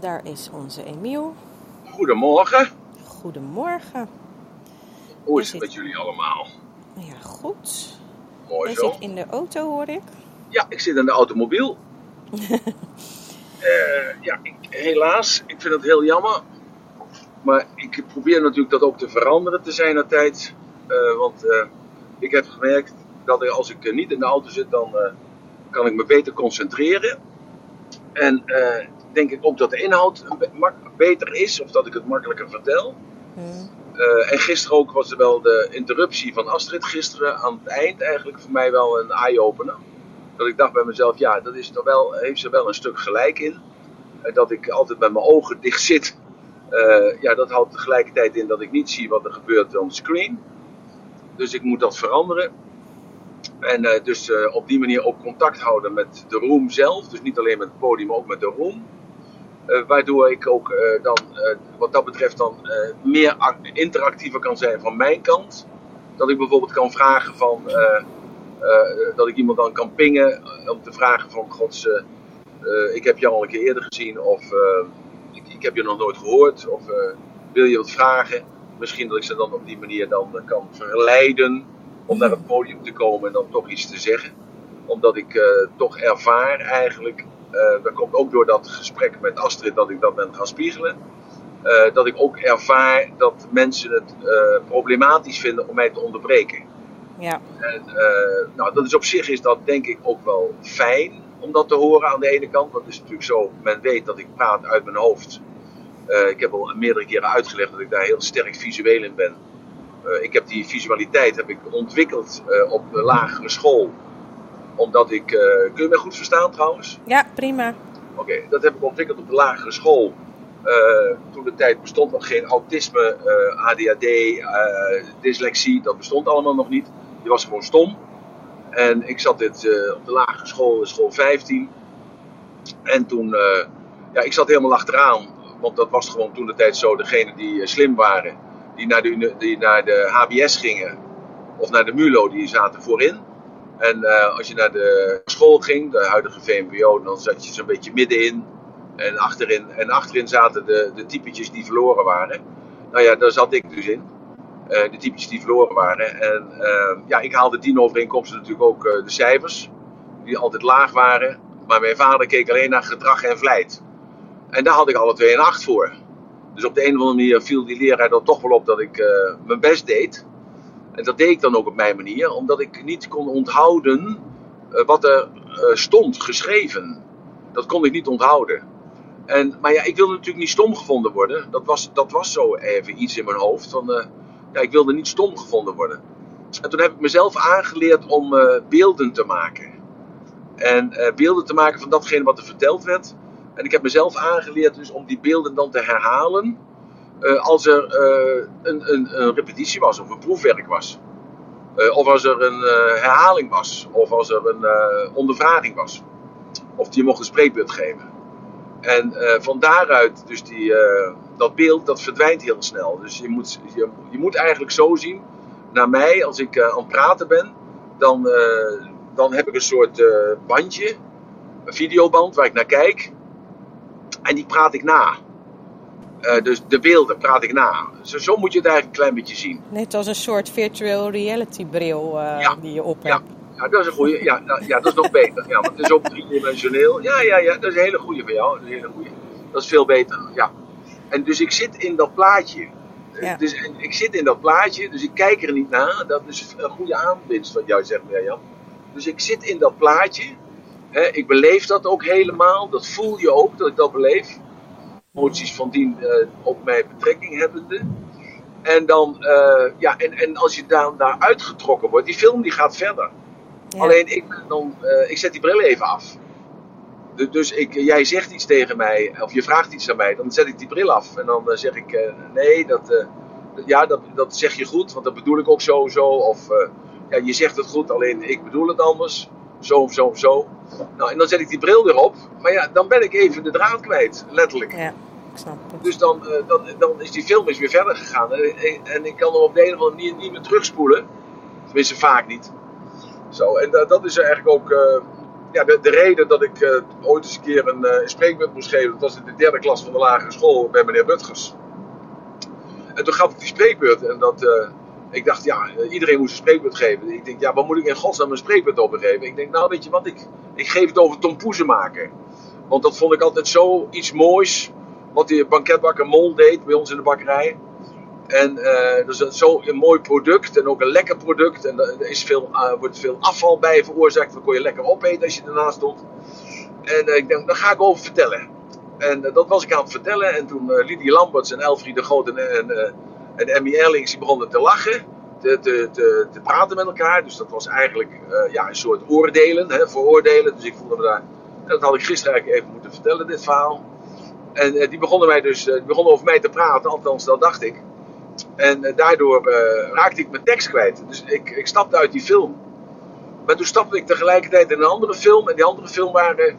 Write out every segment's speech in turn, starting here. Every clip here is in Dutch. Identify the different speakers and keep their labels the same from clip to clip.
Speaker 1: daar is onze Emiel.
Speaker 2: Goedemorgen.
Speaker 1: Goedemorgen.
Speaker 2: Hoe is het met jullie allemaal?
Speaker 1: Ja, goed.
Speaker 2: Mooi
Speaker 1: Je
Speaker 2: zo.
Speaker 1: zit in de auto, hoor ik.
Speaker 2: Ja, ik zit in de automobiel. Eh, ja, ik, helaas. Ik vind het heel jammer. Maar ik probeer natuurlijk dat ook te veranderen te zijn naar tijd. Eh, want eh, ik heb gemerkt dat als ik niet in de auto zit, dan kan ik me beter concentreren. En eh, denk ik ook dat de inhoud beter is, of dat ik het makkelijker vertel.
Speaker 1: Hm.
Speaker 2: Eh, en gisteren ook was er wel de interruptie van Astrid gisteren aan het eind eigenlijk voor mij wel een eye-opener. Dat ik dacht bij mezelf, ja, dat is toch wel, heeft ze wel een stuk gelijk in. Eh, dat ik altijd met mijn ogen dicht zit. Eh, ja, dat houdt tegelijkertijd in dat ik niet zie wat er gebeurt on screen. Dus ik moet dat veranderen. En eh, dus op die manier ook contact houden met de room zelf. Dus niet alleen met het podium, maar ook met de room. Eh, waardoor ik ook eh, dan, eh, wat dat betreft, dan meer ac- interactiever kan zijn van mijn kant. Dat ik bijvoorbeeld kan vragen van, dat ik iemand dan kan pingen om te vragen van, gods, ik heb jou al een keer eerder gezien of ik, ik heb je nog nooit gehoord of wil je wat vragen? Misschien dat ik ze dan op die manier dan kan verleiden om naar het podium te komen en dan toch iets te zeggen. Omdat ik toch ervaar eigenlijk eh, dat komt ook door dat gesprek met Astrid dat ik dat ben gaan spiegelen. eh, dat ik ook ervaar dat mensen het eh, problematisch vinden om mij te onderbreken.
Speaker 1: Ja,
Speaker 2: En, nou, dat is op zich is dat denk ik ook wel fijn om dat te horen aan de ene kant. Want het is natuurlijk zo, men weet dat ik praat uit mijn hoofd. Ik heb al meerdere keren uitgelegd dat ik daar heel sterk visueel in ben. Ik heb die visualiteit heb ik ontwikkeld op de lagere school. Omdat ik, eh, kun je mij goed verstaan trouwens?
Speaker 1: ja prima.
Speaker 2: Oké, dat heb ik ontwikkeld op de lagere school. Eh, toen de tijd bestond nog geen autisme, eh, ADHD, dyslexie, dat bestond allemaal nog niet. Je was gewoon stom. En ik zat dit op de lagere school, school 15. En toen, ja, ik zat helemaal achteraan. Want dat was gewoon toen de tijd zo, degenen die slim waren, die naar, de, die naar de HBS gingen, of naar de MULO, die zaten voorin. En eh, als je naar de school ging, de huidige VMBO, dan zat je zo'n beetje middenin. En achterin, en achterin zaten de, de typetjes die verloren waren. Nou ja, daar zat ik dus in. Eh, de typetjes die verloren waren. En eh, ja, ik haalde dienovereenkomsten natuurlijk ook eh, de cijfers. Die altijd laag waren. Maar mijn vader keek alleen naar gedrag en vlijt. En daar had ik alle twee een acht voor. Dus op de een of andere manier viel die leraar er toch wel op dat ik mijn best deed. En dat deed ik dan ook op mijn manier, omdat ik niet kon onthouden eh, wat er eh, stond geschreven. Dat kon ik niet onthouden. En, maar ja, ik wilde natuurlijk niet stom gevonden worden. Dat was, dat was zo even iets in mijn hoofd. Van, eh, ja, ik wilde niet stom gevonden worden. En toen heb ik mezelf aangeleerd om beelden te maken. En beelden te maken van datgene wat er verteld werd. En ik heb mezelf aangeleerd dus om die beelden dan te herhalen. Eh, als er eh, een, een, repetitie was of een proefwerk was. Eh, of als er een herhaling was. Of als er een ondervraging was. Of je mocht een spreekbeurt geven. En van daaruit, dus die, dat beeld, dat verdwijnt heel snel. Dus je moet, je, je moet eigenlijk zo zien, naar mij, als ik aan het praten ben, dan, dan heb ik een soort bandje, een videoband waar ik naar kijk. En die praat ik na. Eh, dus de beelden praat ik na. Zo, zo moet je het eigenlijk een klein beetje zien.
Speaker 1: Net als een soort virtual reality bril eh,
Speaker 2: Ja,
Speaker 1: die je op
Speaker 2: ja.
Speaker 1: hebt.
Speaker 2: Ja, dat is een goede. Ja, nou, ja, dat is nog beter. Ja, want het is ook driedimensioneel. Ja, ja, ja, dat is een hele goede voor jou. Dat is een hele goede. Dat is veel beter. Ja. En dus ik zit in dat plaatje.
Speaker 1: Ja.
Speaker 2: Dus en ik zit in dat plaatje, dus ik kijk er niet naar. Dat is een goede aanwinst wat jij zegt, Mirjam. Dus ik zit in dat plaatje. Hè, ik beleef dat ook helemaal. Dat voel je ook, dat ik dat beleef. Emoties van die eh, op mij betrekking hebbende. En dan, eh, ja, en, en als je daar naar uitgetrokken wordt, die film die gaat verder.
Speaker 1: Ja.
Speaker 2: Alleen ik, ben dan, eh, ik zet die bril even af. Du- Dus ik, jij zegt iets tegen mij, of je vraagt iets aan mij, dan zet ik die bril af. En dan zeg ik, nee, dat, ja, dat, dat zeg je goed, want dat bedoel ik ook zo, zo. Of ja, je zegt het goed, alleen ik bedoel het anders. Zo of zo of zo. Nou, en dan zet ik die bril weer op. Maar ja, dan ben ik even de draad kwijt, letterlijk.
Speaker 1: Ja, ik snap het.
Speaker 2: Dus dan, eh, dan, dan is die film is weer verder gegaan. En, en- ik kan hem op de een of andere manier niet meer terugspoelen. Tenminste, vaak niet. Zo, en dat, dat is eigenlijk ook. eh, ja, de, de reden dat ik eh, ooit eens een keer een, uh, spreekbeurt moest geven, dat was in de derde klas van de lagere school bij meneer Rutgers. En toen gaf ik die spreekbeurt en dat, ik dacht, ja, iedereen moest een spreekbeurt geven. Ik denk, ja, wat moet ik in godsnaam een spreekbeurt over geven? Ik denk, nou, weet je wat, ik, ik geef het over tompoezen maken. Want dat vond ik altijd zo iets moois, wat die banketbakker Mol deed bij ons in de bakkerij. En uh, dus is zo een mooi product en ook een lekker product. En er is veel, uh, wordt veel afval bij veroorzaakt. Dan kon je lekker opeten als je ernaast stond. En ik denk, daar ga ik over vertellen. En dat was ik aan het vertellen. En toen Lidie Lamberts en Elfriede de Groot en, en, Emmy Erlings die begonnen te lachen. Te, te, te, te, praten met elkaar. Dus dat was eigenlijk ja, een soort oordelen, hè, veroordelen. Dus ik voelde me daar. Dat had ik gisteren eigenlijk even moeten vertellen, dit verhaal. En die begonnen, mij dus, die begonnen over mij te praten, althans dat dacht ik. En daardoor raakte ik mijn tekst kwijt. Dus ik, ik stapte uit die film. Maar toen stapte ik tegelijkertijd in een andere film. En die andere film waren.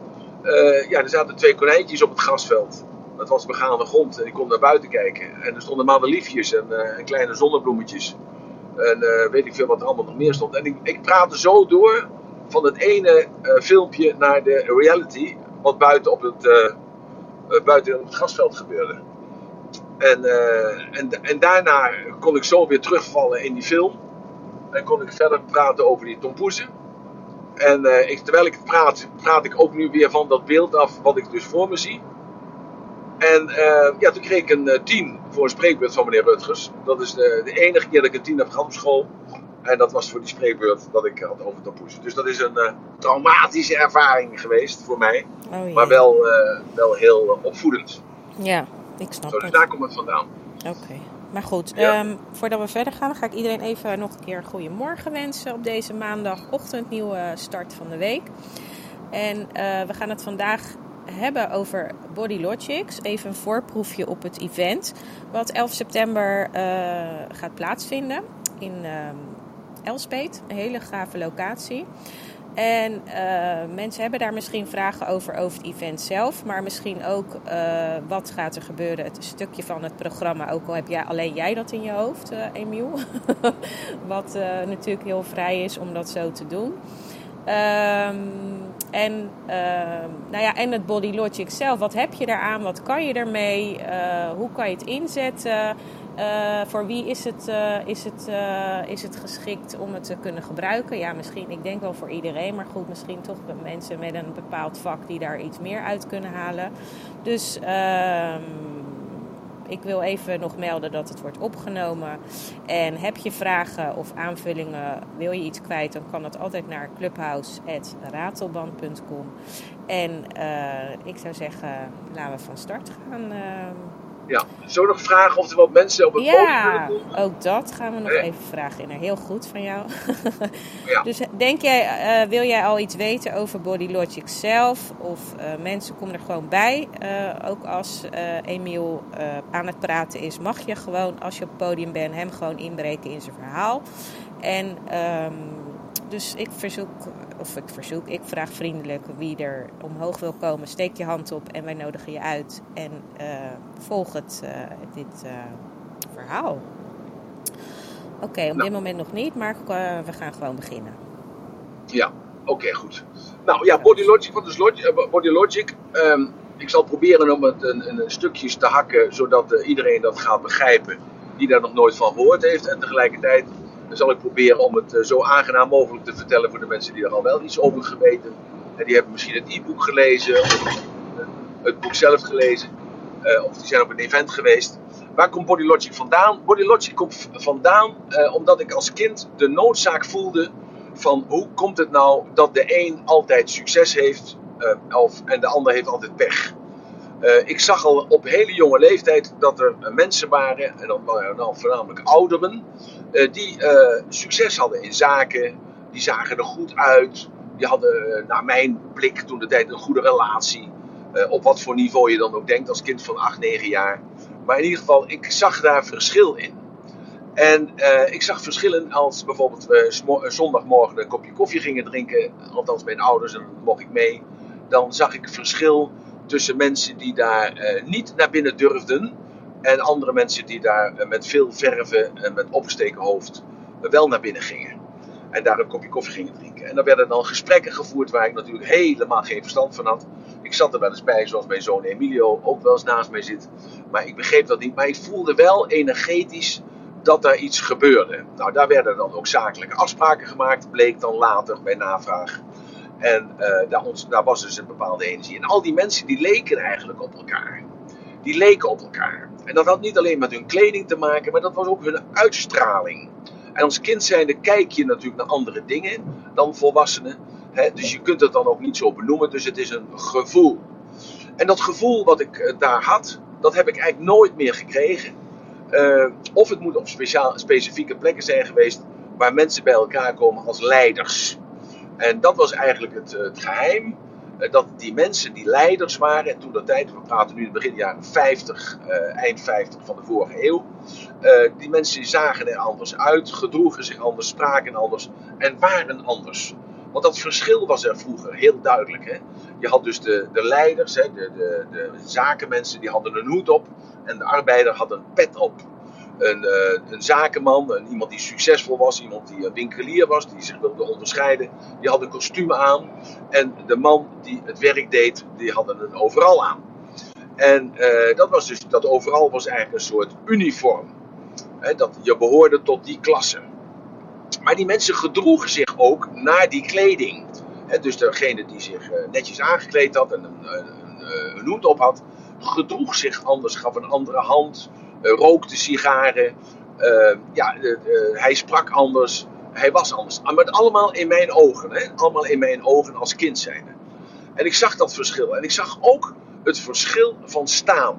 Speaker 2: Ja, er zaten twee konijntjes op het grasveld. Dat was begane grond. En ik kon naar buiten kijken. En er stonden madeliefjes en, en kleine zonnebloemetjes. En weet ik veel wat er allemaal nog meer stond. En ik, ik praatte zo door van het ene filmpje naar de reality. Wat buiten op het, buiten op het grasveld gebeurde. En, uh, en, en daarna kon ik zo weer terugvallen in die film. En kon ik verder praten over die tompoezen. En uh, terwijl ik praat, praat ik ook nu weer van dat beeld af wat ik dus voor me zie. En uh, ja, toen kreeg ik een 10 voor een spreekbeurt van meneer Rutgers. Dat is de, de, enige keer dat ik een 10 heb gehad op school. En dat was voor die spreekbeurt dat ik had over tompoezen. Dus dat is een traumatische ervaring geweest voor mij. Oh, maar wel, wel heel opvoedend.
Speaker 1: Ja, ik snap
Speaker 2: Zo, dus
Speaker 1: het.
Speaker 2: daar komt het vandaan.
Speaker 1: Oké. Okay. Maar goed, ja. um, voordat we verder gaan, ga ik iedereen even nog een keer goedemorgen wensen op deze maandagochtend, nieuwe start van de week. En we gaan het vandaag hebben over Body Logics. Even een voorproefje op het event, wat 11 september uh, gaat plaatsvinden in uh, Elspet, een hele gave locatie. En uh, mensen hebben daar misschien vragen over, over het event zelf. Maar misschien ook uh, wat gaat er gebeuren. Het stukje van het programma. Ook al heb jij, alleen jij dat in je hoofd, Emiel. wat natuurlijk heel vrij is om dat zo te doen. Um, en, nou ja, en het Body Logic zelf. Wat heb je daaraan? Wat kan je ermee? hoe kan je het inzetten? Uh, voor wie is het, uh, is, het, is het geschikt om het te kunnen gebruiken? Ja, misschien, ik denk wel voor iedereen, maar goed, misschien toch mensen met een bepaald vak die daar iets meer uit kunnen halen. Dus ehm, ik wil even nog melden dat het wordt opgenomen. En heb je vragen of aanvullingen, wil je iets kwijt, dan kan dat altijd naar clubhouse.ratelband.com. En ik zou zeggen, laten we van start gaan. Ehm,
Speaker 2: ja, zo nog vragen of er wat mensen op het
Speaker 1: ja,
Speaker 2: podium willen
Speaker 1: komen? ook dat gaan we nog even vragen. In. Heel goed van jou. ja. Dus denk jij, uh, wil jij al iets weten over Body Logic zelf? Of uh, mensen komen er gewoon bij. Uh, ook als Emiel aan het praten is, mag je gewoon, als je op het podium bent, hem gewoon inbreken in zijn verhaal. En um, dus ik verzoek, of ik verzoek, ik vraag vriendelijk wie er omhoog wil komen. Steek je hand op en wij nodigen je uit. En uh, volg het, uh, dit uh, verhaal. Oké, okay, op nou. dit moment nog niet, maar we gaan gewoon beginnen.
Speaker 2: Ja, oké, okay, goed. Nou ja, Body Logic, wat is Logic? Body Logic? Um, ik zal proberen om het een, een stukjes te hakken, zodat iedereen dat gaat begrijpen die daar nog nooit van gehoord heeft. En tegelijkertijd dan zal ik proberen om het zo aangenaam mogelijk te vertellen voor de mensen die er al wel iets over geweten. En die hebben misschien het e-book gelezen, of het boek zelf gelezen, uh, of die zijn op een event geweest. Waar komt Body Logic vandaan? Body Logic komt vandaan omdat ik als kind de noodzaak voelde van hoe komt het nou dat de een altijd succes heeft of, en de ander heeft altijd pech. Uh, ik zag al op hele jonge leeftijd dat er mensen waren, en dan, dan voornamelijk ouderen, uh, die uh, succes hadden in zaken. Die zagen er goed uit. Die hadden, naar mijn blik, toen de tijd een goede relatie. op wat voor niveau je dan ook denkt als kind van 8, 9 jaar. Maar in ieder geval, ik zag daar verschil in. En ik zag verschillen als bijvoorbeeld we zondagmorgen een kopje koffie gingen drinken. Althans, mijn ouders, en mocht ik mee. Dan zag ik verschil tussen mensen die daar uh, niet naar binnen durfden en andere mensen die daar uh, met veel verven en met opgesteken hoofd uh, wel naar binnen gingen. En daar een kopje koffie gingen drinken. En dan werden dan gesprekken gevoerd waar ik natuurlijk helemaal geen verstand van had. Ik zat er wel eens bij, zoals mijn zoon Emilio ook wel eens naast mij zit. Maar ik begreep dat niet. Maar ik voelde wel energetisch dat er iets gebeurde. Nou, daar werden dan ook zakelijke afspraken gemaakt, bleek dan later bij navraag. En uh, daar, ons, daar, was dus een bepaalde energie. En al die mensen die leken eigenlijk op elkaar. Die leken op elkaar. En dat had niet alleen met hun kleding te maken, maar dat was ook hun uitstraling. En als kind zijnde kijk je natuurlijk naar andere dingen dan volwassenen. Hè? Dus je kunt het dan ook niet zo benoemen. Dus het is een gevoel. En dat gevoel wat ik eh, daar had, dat heb ik eigenlijk nooit meer gekregen. Uh, of het moet op speciaal, specifieke plekken zijn geweest waar mensen bij elkaar komen als leiders. En dat was eigenlijk het, het geheim. Uh, dat die mensen die leiders waren, en toen dat tijd, we praten nu in het begin jaren 50, uh, eind 50 van de vorige eeuw. die mensen zagen er anders uit, gedroegen zich anders, spraken anders en waren anders. Want dat verschil was er vroeger heel duidelijk. Hè? Je had dus de, de leiders, hè, de, de, de zakenmensen, die hadden een hoed op. En de arbeider had een pet op. Een, uh, een zakenman, een, iemand die succesvol was, iemand die een winkelier was, die zich wilde onderscheiden, die had een kostuum aan. En de man die het werk deed, die had een overal aan. En uh, dat, was dus, dat overal was eigenlijk een soort uniform. Dat je behoorde tot die klasse. Maar die mensen gedroegen zich ook naar die kleding. Dus degene die zich netjes aangekleed had en een, een, een, hoed op had, gedroeg zich anders, gaf een andere hand, rookte sigaren. Uh, ja, hij sprak anders, hij was anders. Maar allemaal in mijn ogen, hè? allemaal in mijn ogen als kind zijnde. En ik zag dat verschil. En ik zag ook het verschil van staan.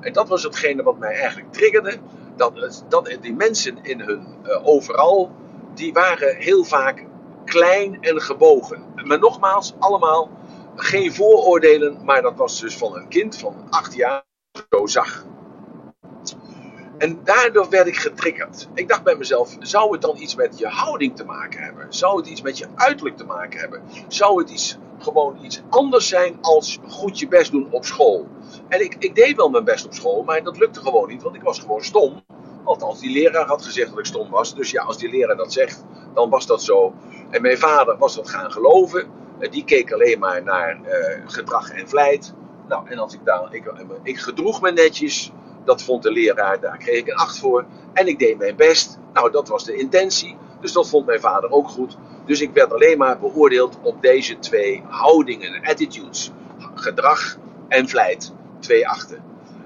Speaker 2: En dat was hetgene wat mij eigenlijk triggerde. Dat, dat die mensen in hun overal die waren heel vaak klein en gebogen. Maar nogmaals, allemaal geen vooroordelen, maar dat was dus van een kind van acht jaar zo zag. En daardoor werd ik getriggerd. Ik dacht bij mezelf, zou het dan iets met je houding te maken hebben? Zou het iets met je uiterlijk te maken hebben? Zou het iets, gewoon iets anders zijn als goed je best doen op school? En ik, ik deed wel mijn best op school, maar dat lukte gewoon niet, want ik was gewoon stom. Althans, die leraar had gezegd dat ik stom was. Dus ja, als die leraar dat zegt, dan was dat zo. En mijn vader was dat gaan geloven. Die keek alleen maar naar uh, gedrag en vlijt. Nou, en als ik daar, ik, ik gedroeg me netjes. Dat vond de leraar, daar kreeg ik een acht voor. En ik deed mijn best. Nou, dat was de intentie. Dus dat vond mijn vader ook goed. Dus ik werd alleen maar beoordeeld op deze twee houdingen, attitudes. Gedrag en vlijt. Twee achten.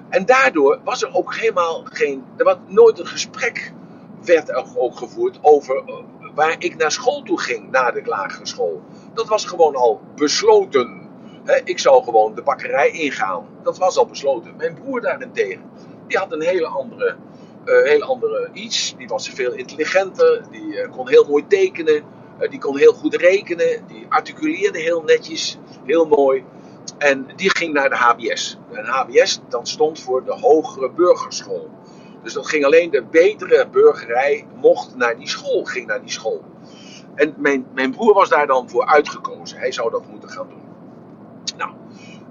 Speaker 2: En daardoor was er ook helemaal geen. Er was nooit een gesprek werd er ook gevoerd over waar ik naar school toe ging na de lagere school. Dat was gewoon al besloten. ik zou gewoon de bakkerij ingaan. Dat was al besloten. Mijn broer daarentegen, die had een hele andere, uh, hele andere iets. Die was veel intelligenter. Die uh, kon heel mooi tekenen. Uh, die kon heel goed rekenen. Die articuleerde heel netjes. Heel mooi. En die ging naar de HBS. En HBS, dat stond voor de Hogere Burgerschool. Dus dat ging alleen de betere burgerij mocht naar die school, ging naar die school. En mijn, mijn broer was daar dan voor uitgekozen. Hij zou dat moeten gaan doen.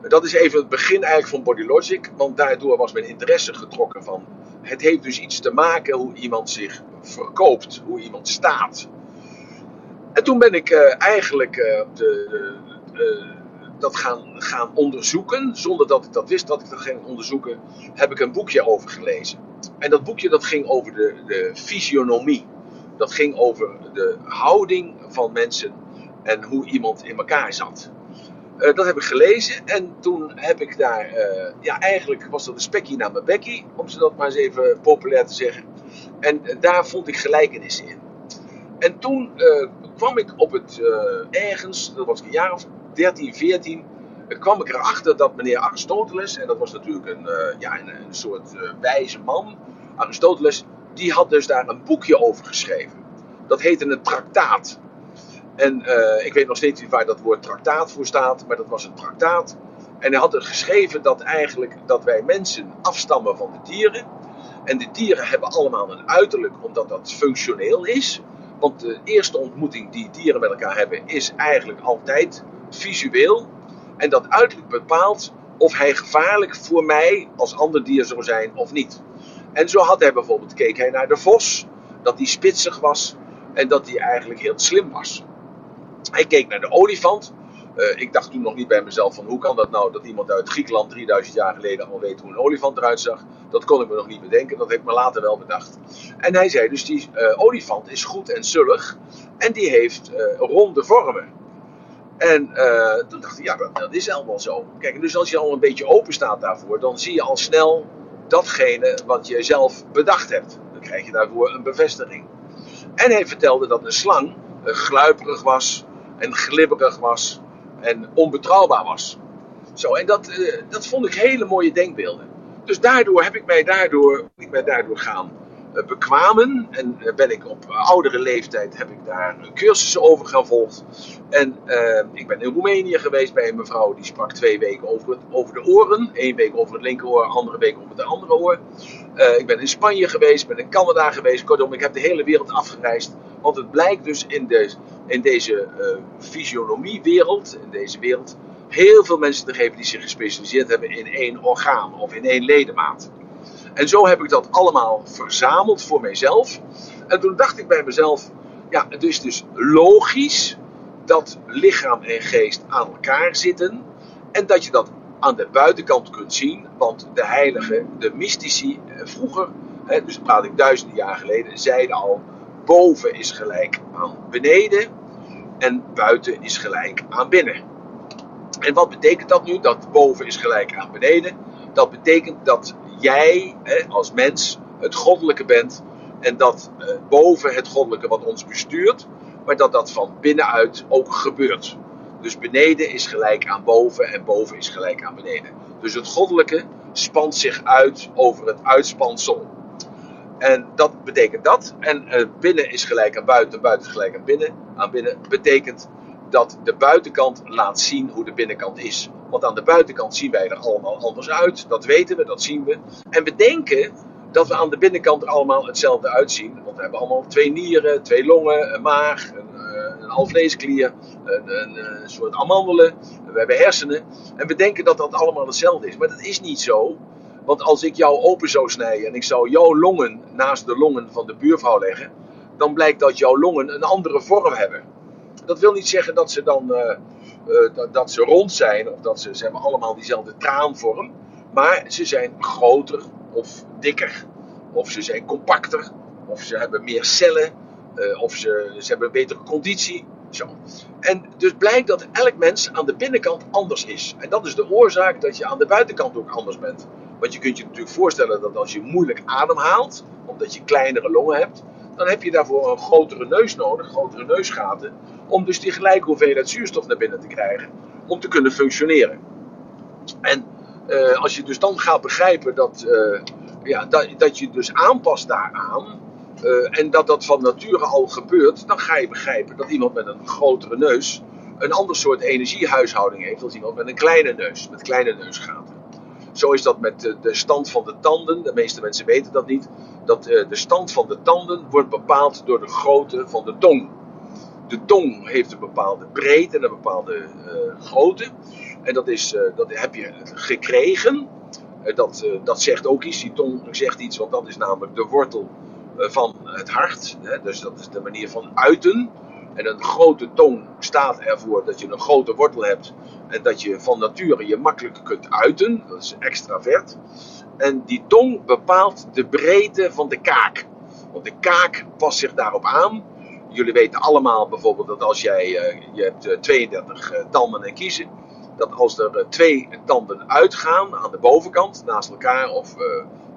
Speaker 2: Dat is even het begin eigenlijk van Body Logic. Want daardoor was mijn interesse getrokken van... Het heeft dus iets te maken hoe iemand zich verkoopt. Hoe iemand staat. En toen ben ik uh, eigenlijk uh, de, dat gaan, gaan onderzoeken. Zonder dat ik dat wist dat ik dat ging onderzoeken. Heb ik een boekje over gelezen. En dat boekje dat ging over de, de fysionomie. Dat ging over de houding van mensen en hoe iemand in elkaar zat. Uh, dat heb ik gelezen en toen heb ik daar, uh, ja eigenlijk was dat een spekkie naar mijn bekkie, om ze dat maar eens even populair te zeggen. En uh, daar vond ik gelijkenissen in. En toen kwam ik op het ergens, dat was een jaar of 13, 14, kwam ik erachter dat meneer Aristoteles, en dat was natuurlijk een, ja, een, een soort wijze man, Aristoteles, die had dus daar een boekje over geschreven. Dat heette een traktaat. En uh, ik weet nog steeds niet waar dat woord traktaat voor staat, maar dat was een traktaat. En hij had er geschreven dat eigenlijk dat wij mensen afstammen van de dieren. En de dieren hebben allemaal een uiterlijk, omdat dat functioneel is. Want de eerste ontmoeting die dieren met elkaar hebben, is eigenlijk altijd visueel. En dat uiterlijk bepaalt of hij gevaarlijk voor mij als ander dier zou zijn of niet. En zo had hij bijvoorbeeld, keek hij naar de vos, dat die spitsig was. En dat hij eigenlijk heel slim was. Hij keek naar de olifant. Uh, ik dacht toen nog niet bij mezelf van hoe kan dat nou dat iemand uit Griekenland 3000 jaar geleden al weet hoe een olifant eruit zag. Dat kon ik me nog niet bedenken, dat heb ik me later wel bedacht. En hij zei dus die uh, olifant is goed en zullig en die heeft uh, ronde vormen. En toen dacht ik, ja dat, dat is allemaal zo. Kijk, dus als je al een beetje open staat daarvoor, dan zie je al snel datgene wat je zelf bedacht hebt. Dan krijg je daarvoor een bevestiging. En hij vertelde dat een slang gluiperig was en glibberig was en onbetrouwbaar was. Zo, en dat, uh, dat vond ik hele mooie denkbeelden. Dus daardoor heb ik mij daardoor, ik ben daardoor gaan bekwamen. En uh, ben ik op oudere leeftijd heb ik daar cursussen over gevolgd. En ik ben in Roemenië geweest bij een mevrouw die sprak twee weken over, over de oren. Eén week over het linkeroor, andere week over het andere oor. ik ben in Spanje geweest, ben in Canada geweest. Kortom, ik heb de hele wereld afgereisd. Want het blijkt dus in, de, in deze uh, fysionomiewereld, in deze wereld, heel veel mensen te geven die zich gespecialiseerd hebben in één orgaan of in één ledemaat. En zo heb ik dat allemaal verzameld voor mijzelf. En toen dacht ik bij mezelf, ja, het is dus logisch dat lichaam en geest aan elkaar zitten. En dat je dat aan de buitenkant kunt zien. Want de heiligen, de mystici, eh, vroeger, hè, dus praat ik duizenden jaar geleden, zeiden al: boven is gelijk aan beneden en buiten is gelijk aan binnen. En wat betekent dat nu? Dat boven is gelijk aan beneden. Dat betekent dat jij als mens het goddelijke bent en dat eh, boven het goddelijke wat ons bestuurt, maar dat dat van binnenuit ook gebeurt. Dus beneden is gelijk aan boven en boven is gelijk aan beneden. Dus het goddelijke spant zich uit over het uitspansel. En dat betekent dat. En uh, binnen is gelijk aan buiten, buiten gelijk aan binnen. Aan binnen betekent dat de buitenkant laat zien hoe de binnenkant is. Want aan de buitenkant zien wij er allemaal anders uit. Dat weten we, dat zien we. En we denken dat we aan de binnenkant allemaal hetzelfde uitzien. Want we hebben allemaal twee nieren, twee longen, een maag, een, uh, een alvleesklier, een, een, een, soort amandelen. We hebben hersenen. En we denken dat dat allemaal hetzelfde is. Maar dat is niet zo. Want als ik jou open zou snijden en ik zou jouw longen naast de longen van de buurvrouw leggen, dan blijkt dat jouw longen een andere vorm hebben. Dat wil niet zeggen dat ze dan uh, uh, dat, ze rond zijn of dat ze, ze hebben allemaal diezelfde traanvorm, maar ze zijn groter of dikker, of ze zijn compacter, of ze hebben meer cellen, uh, of ze, ze hebben betere conditie. Zo. En dus blijkt dat elk mens aan de binnenkant anders is. En dat is de oorzaak dat je aan de buitenkant ook anders bent. Want je kunt je natuurlijk voorstellen dat als je moeilijk ademhaalt, omdat je kleinere longen hebt, dan heb je daarvoor een grotere neus nodig, grotere neusgaten, om dus die gelijke hoeveelheid zuurstof naar binnen te krijgen, om te kunnen functioneren. En uh, als je dus dan gaat begrijpen dat, uh, ja, dat, dat je dus aanpast daaraan, uh, en dat dat van nature al gebeurt, dan ga je begrijpen dat iemand met een grotere neus een ander soort energiehuishouding heeft dan iemand met een kleine neus, met kleine neusgaten. Zo is dat met de, de, stand van de tanden. De meeste mensen weten dat niet. Dat uh, de stand van de tanden wordt bepaald door de grootte van de tong. De tong heeft een bepaalde breedte en een bepaalde uh, grootte. En dat, is, uh, dat heb je gekregen. dat, dat zegt ook iets. Die tong zegt iets, want dat is namelijk de wortel van het hart. Dus dat is de manier van uiten. En een grote tong staat ervoor dat je een grote wortel hebt en dat je van nature je makkelijk kunt uiten. Dat is extravert. En die tong bepaalt de breedte van de kaak. Want de kaak past zich daarop aan. Jullie weten allemaal bijvoorbeeld dat als jij, uh, je hebt uh, 32 uh, tanden en kiezen, dat als er twee tanden uitgaan aan de bovenkant, naast elkaar of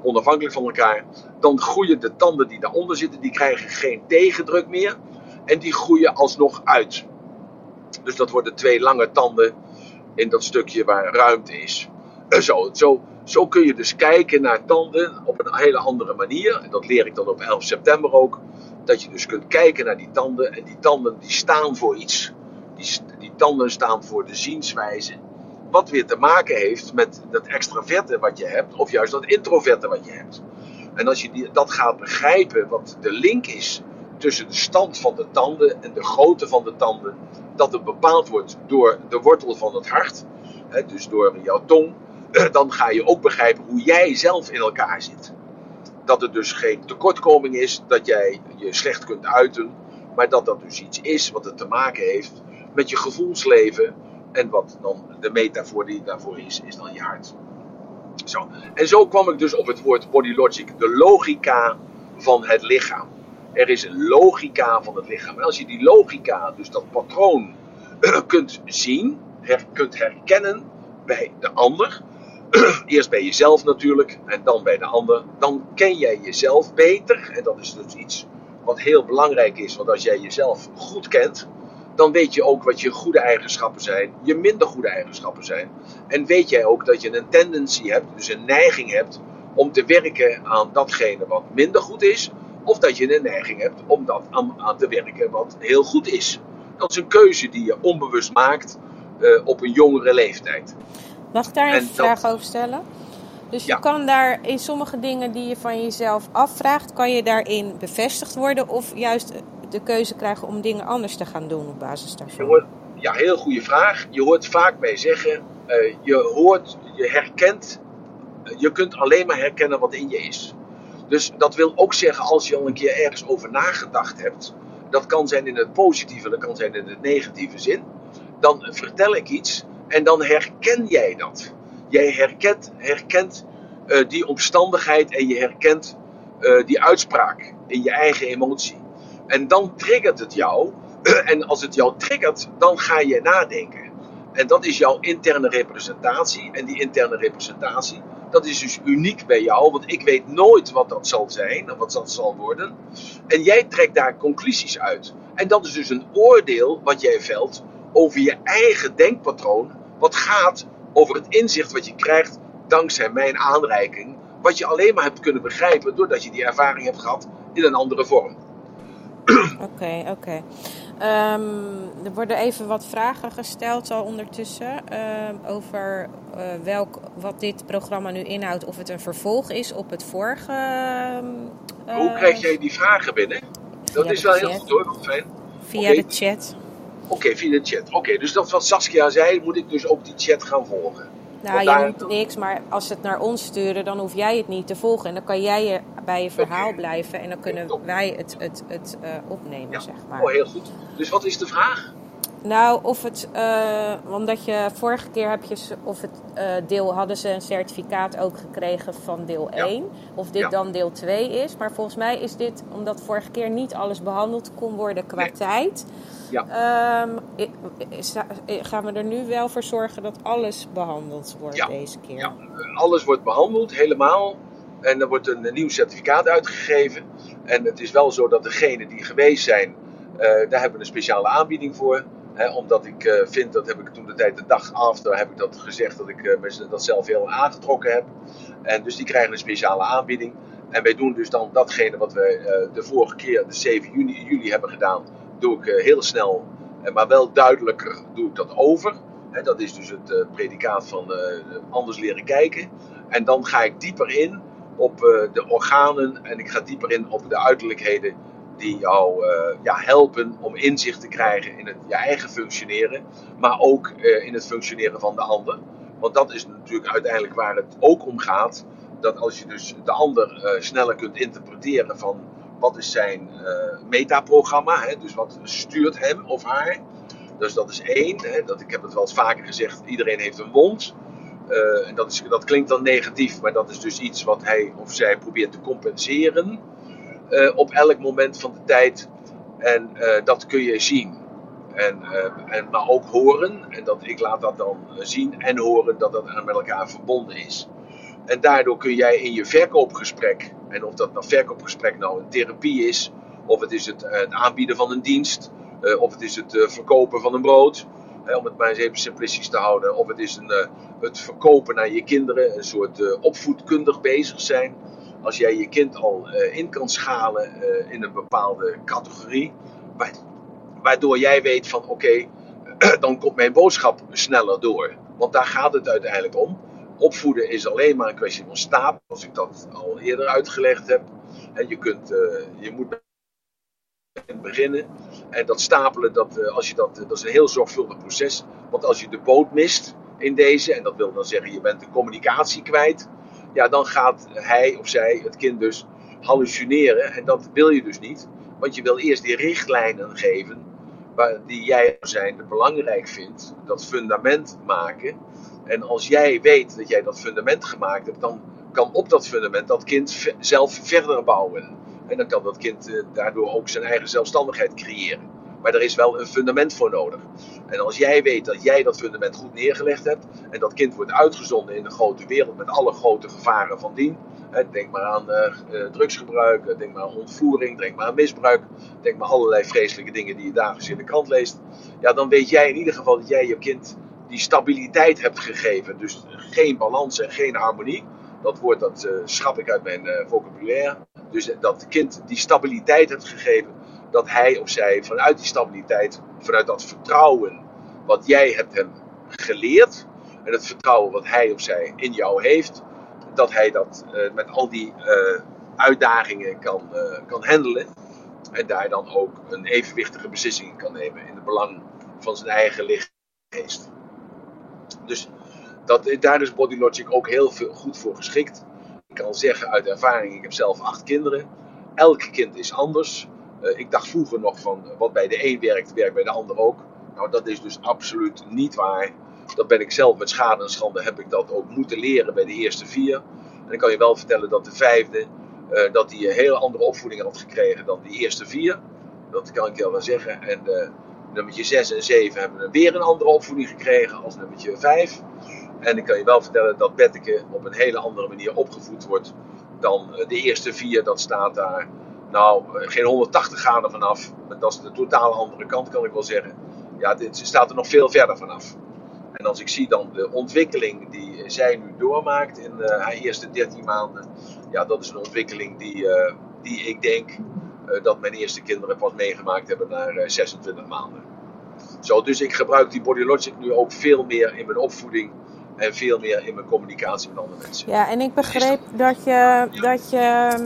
Speaker 2: onafhankelijk van elkaar, dan groeien de tanden die daaronder zitten, die krijgen geen tegendruk meer en die groeien alsnog uit. Dus dat worden twee lange tanden in dat stukje waar ruimte is. Zo, zo, zo kun je dus kijken naar tanden op een hele andere manier. En dat leer ik dan op 11 september ook. Dat je dus kunt kijken naar die tanden. En die tanden die staan voor iets. Die, die tanden staan voor de zienswijze. Wat weer te maken heeft met dat extraverte wat je hebt. Of juist dat introverte wat je hebt. En als je die, dat gaat begrijpen, wat de link is tussen de stand van de tanden en de grootte van de tanden, dat het bepaald wordt door de wortel van het hart, hè, dus door jouw tong, dan ga je ook begrijpen hoe jij zelf in elkaar zit. Dat er dus geen tekortkoming is, dat jij je slecht kunt uiten, maar dat dat dus iets is wat het te maken heeft met je gevoelsleven. En wat dan de metafoor die daarvoor is, is dan je hart. Zo. En zo kwam ik dus op het woord body logic, de logica van het lichaam. Er is een logica van het lichaam. Als je die logica, dus dat patroon, kunt zien, her, kunt herkennen bij de ander, eerst bij jezelf natuurlijk en dan bij de ander, dan ken jij jezelf beter. En dat is dus iets wat heel belangrijk is, want als jij jezelf goed kent, dan weet je ook wat je goede eigenschappen zijn, je minder goede eigenschappen zijn. En weet jij ook dat je een tendency hebt, dus een neiging hebt, om te werken aan datgene wat minder goed is, of dat je een neiging hebt om dat aan, aan te werken wat heel goed is. Dat is een keuze die je onbewust maakt uh, op een jongere leeftijd.
Speaker 1: Mag ik daar een vraag over stellen? Dus je kan daar in sommige dingen die je van jezelf afvraagt, kan je daarin bevestigd worden of juist de keuze krijgen om dingen anders te gaan doen op basis daarvan?
Speaker 2: Hoort, ja, heel goede vraag. Je hoort vaak mij zeggen, uh, je hoort, je herkent, uh, je kunt alleen maar herkennen wat in je is. Dus dat wil ook zeggen, als je al een keer ergens over nagedacht hebt, dat kan zijn in het positieve, dat kan zijn in het negatieve zin, dan vertel ik iets en dan herken jij dat. Jij herkent, herkent uh, die omstandigheid en je herkent uh, die uitspraak in je eigen emotie. En dan triggert het jou. En als het jou triggert, dan ga je nadenken. En dat is jouw interne representatie. En die interne representatie, dat is dus uniek bij jou. Want ik weet nooit wat dat zal zijn, of wat dat zal worden. En jij trekt daar conclusies uit. En dat is dus een oordeel wat jij velt over je eigen denkpatroon. Wat gaat over het inzicht wat je krijgt dankzij mijn aanreiking. Wat je alleen maar hebt kunnen begrijpen doordat je die ervaring hebt gehad in een andere vorm.
Speaker 1: Oké, oké. Um, er worden even wat vragen gesteld al ondertussen uh, over uh, welk, wat dit programma nu inhoudt. Of het een vervolg is op het vorige.
Speaker 2: Uh, Hoe krijg jij die vragen binnen? Dat is wel heel goed hoor, fijn.
Speaker 1: Via okay. de chat.
Speaker 2: Oké, okay, via de chat. Oké, okay, dus dat wat Saskia zei, moet ik dus ook die chat gaan volgen.
Speaker 1: Nou, je daar... moet niks, maar als ze het naar ons sturen, dan hoef jij het niet te volgen. En dan kan jij je bij je verhaal okay. blijven en dan kunnen wij het, het, het uh, opnemen,
Speaker 2: ja.
Speaker 1: zeg maar.
Speaker 2: Oh, heel goed. Dus wat is de vraag?
Speaker 1: Nou, of het, uh, omdat je vorige keer heb je, of het uh, deel, hadden ze een certificaat ook gekregen van deel ja. 1. Of dit ja. dan deel 2 is. Maar volgens mij is dit, omdat vorige keer niet alles behandeld kon worden qua nee. tijd. Ja. Um, gaan we er nu wel voor zorgen dat alles behandeld wordt
Speaker 2: ja.
Speaker 1: deze keer?
Speaker 2: Ja, alles wordt behandeld, helemaal. En er wordt een, een nieuw certificaat uitgegeven. En het is wel zo dat degenen die geweest zijn, uh, daar hebben we een speciale aanbieding voor. Omdat ik uh, vind, dat heb ik toen de tijd, de dag after, heb ik dat gezegd, dat ik uh, dat zelf heel aangetrokken heb. En dus die krijgen een speciale aanbieding. En wij doen dus dan datgene wat we uh, de vorige keer, de 7 juni, juli, hebben gedaan, doe ik heel snel, maar wel duidelijker, doe ik dat over. Dat is dus het predicaat van anders leren kijken. En dan ga ik dieper in op de organen en ik ga dieper in op de uiterlijkheden die jou uh, ja, helpen om inzicht te krijgen in het, je eigen functioneren, maar ook uh, in het functioneren van de ander. Want dat is natuurlijk uiteindelijk waar het ook om gaat. Dat als je dus de ander uh, sneller kunt interpreteren van wat is zijn metaprogramma, hè, dus wat stuurt hem of haar. Dus dat is één. Hè, dat, ik heb het wel eens vaker gezegd, iedereen heeft een wond. dat, is, dat klinkt dan negatief, maar dat is dus iets wat hij of zij probeert te compenseren op elk moment van de tijd. En uh, dat kun je zien. En, uh, en, maar ook horen. En dat, ik laat dat dan zien en horen dat dat met elkaar verbonden is. En daardoor kun jij in je verkoopgesprek, en of dat nou verkoopgesprek nou een therapie is, of het is het, het aanbieden van een dienst, of het is het verkopen van een brood, om het maar eens even simplistisch te houden, of het is een, het verkopen naar je kinderen, een soort opvoedkundig bezig zijn als jij je kind al uh, in kan schalen uh, in een bepaalde categorie, waardoor jij weet van oké, dan komt mijn boodschap sneller door. Want daar gaat het uiteindelijk om. Opvoeden is alleen maar een kwestie van stapelen, zoals ik dat al eerder uitgelegd heb. En je, kunt, uh, je moet beginnen. En dat stapelen, dat, als je dat, dat is een heel zorgvuldig proces. Want als je de boot mist in deze, en dat wil dan zeggen je bent de communicatie kwijt, ja, dan gaat hij of zij, het kind dus, hallucineren. En dat wil je dus niet. Want je wil eerst die richtlijnen geven waar, die jij zijn belangrijk vindt. Dat fundament maken. En als jij weet dat jij dat fundament gemaakt hebt, dan kan op dat fundament dat kind zelf verder bouwen. En dan kan dat kind eh, daardoor ook zijn eigen zelfstandigheid creëren. Maar er is wel een fundament voor nodig. En als jij weet dat jij dat fundament goed neergelegd hebt. En dat kind wordt uitgezonden in de grote wereld met alle grote gevaren van dien. Denk maar aan uh, drugsgebruik, denk maar aan ontvoering, denk maar aan misbruik. Denk maar allerlei vreselijke dingen die je dagelijks in de krant leest. Ja, dan weet jij in ieder geval dat jij je kind die stabiliteit hebt gegeven. Dus geen balans en geen harmonie. Dat woord dat schrap ik uit mijn vocabulaire. Dus dat kind die stabiliteit hebt gegeven dat hij of zij vanuit die stabiliteit, vanuit dat vertrouwen wat jij hebt hem geleerd en het vertrouwen wat hij of zij in jou heeft, dat hij dat uh, met al die uh, uitdagingen kan, uh, kan handelen en daar dan ook een evenwichtige beslissing in kan nemen in het belang van zijn eigen lichaamsgeest. Dus dat, daar is Body Logic ook heel veel, goed voor geschikt. Ik kan zeggen uit ervaring, ik heb zelf acht kinderen. Elk kind is anders. Uh, ik dacht vroeger nog van wat bij de een werkt, werkt bij de ander ook. Nou, dat is dus absoluut niet waar. Dat ben ik zelf met schade en schande heb ik dat ook moeten leren bij de eerste vier. En ik kan je wel vertellen dat de vijfde, uh, dat die een hele andere opvoeding had gekregen dan die eerste vier. Dat kan ik je wel zeggen. En uh, nummertje 6 en 7 hebben weer een andere opvoeding gekregen als nummertje 5. En ik kan je wel vertellen dat Betteke op een hele andere manier opgevoed wordt dan de eerste vier. Dat staat daar nou, geen 180 graden vanaf. Dat is de totaal andere kant, kan ik wel zeggen. Ja, dit staat er nog veel verder vanaf. En als ik zie dan de ontwikkeling die zij nu doormaakt in uh, haar eerste 13 maanden. Ja, dat is een ontwikkeling die, uh, die ik denk uh, dat mijn eerste kinderen pas meegemaakt hebben na 26 maanden. Zo, dus ik gebruik die Body Logic nu ook veel meer in mijn opvoeding en veel meer in mijn communicatie met andere mensen.
Speaker 1: Ja, en ik begreep dat je, dat je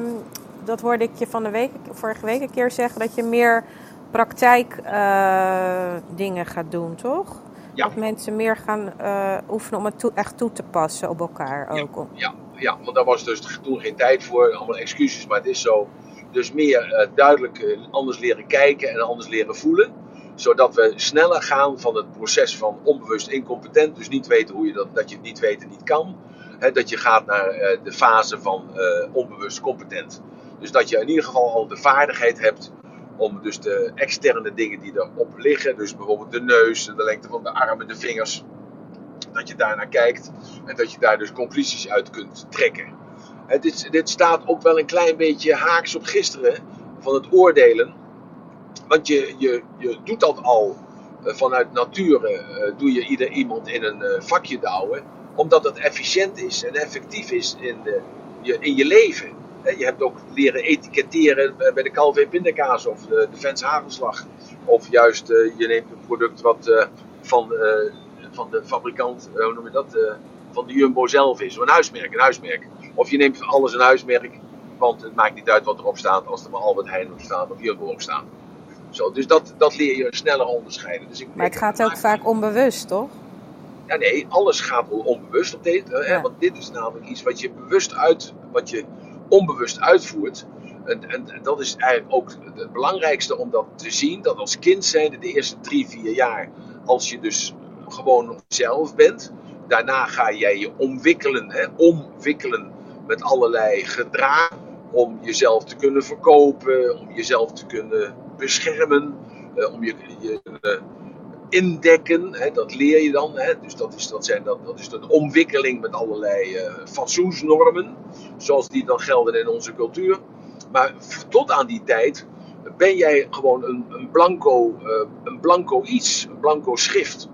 Speaker 1: dat hoorde ik je van de week, vorige week een keer zeggen, dat je meer praktijk uh, dingen gaat doen, toch?
Speaker 2: Ja.
Speaker 1: Dat mensen meer gaan uh, oefenen om het toe, echt toe te passen op elkaar ook.
Speaker 2: Ja, ja, ja, want daar was dus toen geen tijd voor, allemaal excuses, maar het is zo. Dus meer uh, duidelijk anders leren kijken en anders leren voelen zodat we sneller gaan van het proces van onbewust incompetent, dus niet weten hoe je dat, dat je het niet weet en niet kan, dat je gaat naar de fase van onbewust competent. Dus dat je in ieder geval al de vaardigheid hebt om dus de externe dingen die erop liggen, dus bijvoorbeeld de neus, de lengte van de armen, de vingers, dat je daar naar kijkt en dat je daar dus conclusies uit kunt trekken. Is, dit staat ook wel een klein beetje haaks op gisteren van het oordelen. Want je, je, je doet dat al vanuit nature, doe je ieder iemand in een vakje douwen, omdat het efficiënt is en effectief is in, de, in je leven. Je hebt ook leren etiketteren bij de Calvé pindakaas of de, de Vens hagelslag. Of juist uh, je neemt een product wat uh, van, van de fabrikant, hoe noem je dat, van de Jumbo zelf is. Een huismerk, een huismerk. Of je neemt alles een huismerk, want het maakt niet uit wat erop staat als er maar Albert Heijn op staat of Jumbo op staat. Zo, dus dat, dat leer je sneller onderscheiden. Dus ik
Speaker 1: maar het gaat ook vaak onbewust, toch?
Speaker 2: Ja, nee, alles gaat onbewust op dit. Ja. Want dit is namelijk iets wat je bewust uit, wat je onbewust uitvoert. En, en, dat is eigenlijk ook het belangrijkste om dat te zien. Dat als kind zijn de eerste drie, vier jaar, als je dus gewoon zelf bent. Daarna ga jij je omwikkelen, hè, omwikkelen met allerlei gedrag. Om jezelf te kunnen verkopen, om jezelf te kunnen beschermen. Uh, om je, je uh, indekken, hè, dat leer je dan. Hè, dus dat is, dat, zijn, dat, dat is een omwikkeling met allerlei uh, fatsoensnormen, zoals die dan gelden in onze cultuur. Maar tot aan die tijd ben jij gewoon een, een, blanco, uh, een blanco iets, een blanco schrift.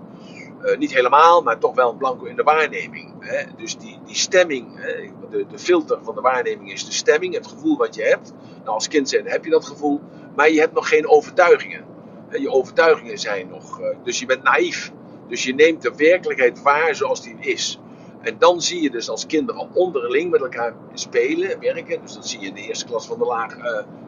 Speaker 2: Uh, niet helemaal, maar toch wel een blanco in de waarneming. Hè. Dus die, die stemming, de, de filter van de waarneming is de stemming, het gevoel wat je hebt. Nou, als kind zijn heb je dat gevoel, maar je hebt nog geen overtuigingen je overtuigingen zijn nog. Dus je bent naïef. Dus je neemt de werkelijkheid waar zoals die is. En dan zie je dus als kinderen onderling met elkaar spelen, werken. Dus dat zie je in de eerste klas van de laag uh,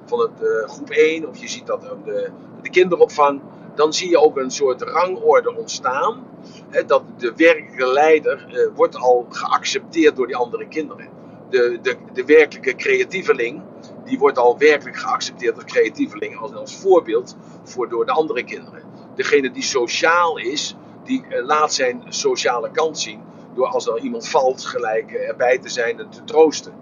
Speaker 2: van het groep 1. Of je ziet dat op de, de kinderopvang. Dan zie je ook een soort rangorde ontstaan. Hè, dat de werkelijke leider uh, wordt al geaccepteerd door die andere kinderen. De, de, de werkelijke creatieveling die wordt al werkelijk geaccepteerd als creatieveling, als, als voorbeeld voor, door de andere kinderen. Degene die sociaal is, die eh, laat zijn sociale kant zien door als er iemand valt gelijk eh, erbij te zijn en te troosten.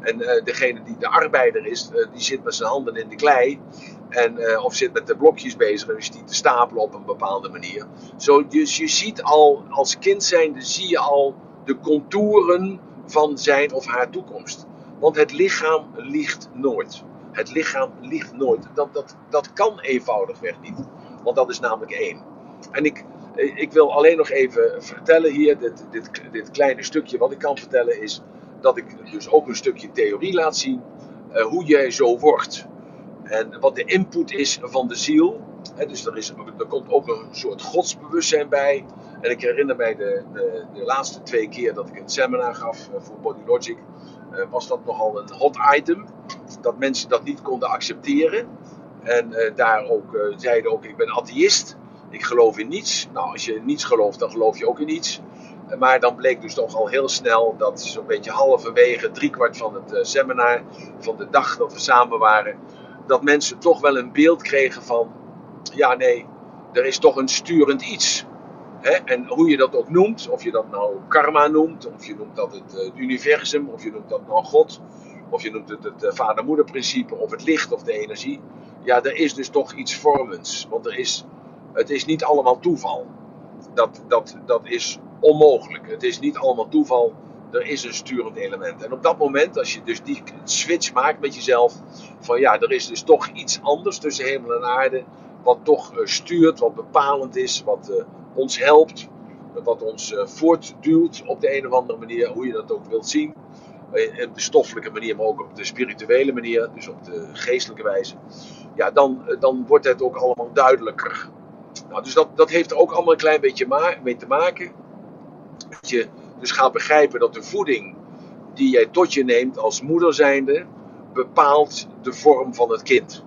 Speaker 2: En uh, degene die de arbeider is, die zit met zijn handen in de klei. En, of zit met de blokjes bezig en die te stapelen op een bepaalde manier. Zo, dus je ziet al, als kind zijnde, zie je al de contouren van zijn of haar toekomst. Want het lichaam liegt nooit. Het lichaam liegt nooit. Dat, dat, dat kan eenvoudigweg niet. Want dat is namelijk één. En ik, ik wil alleen nog even vertellen hier, dit, dit, dit kleine stukje wat ik kan vertellen is dat ik dus ook een stukje theorie laat zien uh, hoe jij zo wordt. En wat de input is van de ziel. Dus er, is, er komt ook een soort godsbewustzijn bij. En ik herinner mij de, de, de laatste twee keer dat ik een seminar gaf uh, voor Body Logic. Uh, was dat nogal een hot item. Dat mensen dat niet konden accepteren. En daar ook zeiden ook, ik ben atheïst. Ik geloof in niets. Nou, als je niets gelooft, dan geloof je ook in niets. Maar dan bleek dus toch al heel snel dat zo'n beetje halverwege, driekwart van het seminar, van de dag dat we samen waren, dat mensen toch wel een beeld kregen van, ja nee, er is toch een sturend iets. En hoe je dat ook noemt, of je dat nou karma noemt, of je noemt dat het, het universum, of je noemt dat nou God, of je noemt het het vader-moeder-principe, of het licht of de energie. Ja, er is dus toch iets vormends. Want er is, het is niet allemaal toeval. Dat, dat, dat is onmogelijk. Het is niet allemaal toeval. Er is een sturend element. En op dat moment, als je dus die switch maakt met jezelf, van ja, er is dus toch iets anders tussen hemel en aarde, wat toch stuurt, wat bepalend is, wat uh, ons helpt, wat ons uh, voortduwt op de een of andere manier, hoe je dat ook wilt zien. Op de stoffelijke manier, maar ook op de spirituele manier, dus op de geestelijke wijze. Ja, dan, dan wordt het ook allemaal duidelijker. Nou, dus dat, dat heeft er ook allemaal een klein beetje mee te maken. Dat je dus gaat begrijpen dat de voeding die jij tot je neemt als moeder zijnde, bepaalt de vorm van het kind.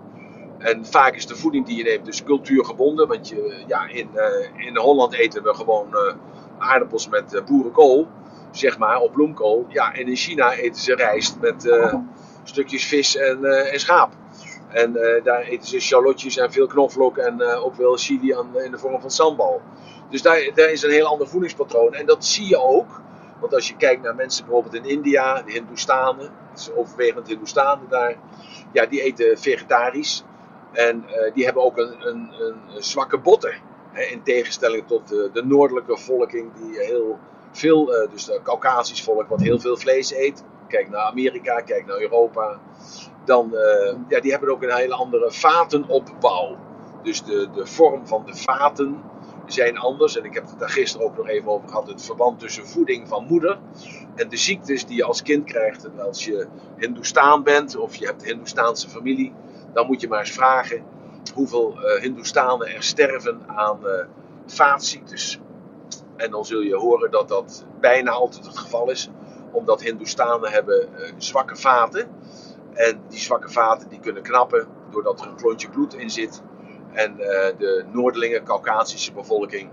Speaker 2: En vaak is de voeding die je neemt dus cultuurgebonden. Want je, ja, in, uh, in Holland eten we gewoon uh, aardappels met uh, boerenkool, zeg maar, of bloemkool. Ja, en in China eten ze rijst met stukjes vis en, en schaap. En daar eten ze shallotjes en veel knoflook en ook wel chili aan, in de vorm van sambal. Dus daar, daar is een heel ander voedingspatroon. En dat zie je ook. Want als je kijkt naar mensen bijvoorbeeld in India, de Hindoestanen, het is overwegend Hindoestanen daar, ja, die eten vegetarisch. En uh, die hebben ook een, een, een zwakke botten. Hè, in tegenstelling tot de, de, noordelijke volking die heel veel, uh, dus de Caucasisch volk, wat heel veel vlees eet. Kijk naar Amerika, kijk naar Europa. Dan, uh, ja, die hebben ook een hele andere vatenopbouw. Dus de, de vorm van de vaten zijn anders. En ik heb het daar gisteren ook nog even over gehad. Het verband tussen voeding van moeder en de ziektes die je als kind krijgt. En als je Hindoestaan bent of je hebt Hindoestaanse familie, dan moet je maar eens vragen hoeveel uh, Hindoestanen er sterven aan uh, vaatziektes. En dan zul je horen dat dat bijna altijd het geval is, omdat Hindoestanen hebben uh, zwakke vaten. En die zwakke vaten die kunnen knappen doordat er een klontje bloed in zit. En de Noorderlinge, Caucasische bevolking,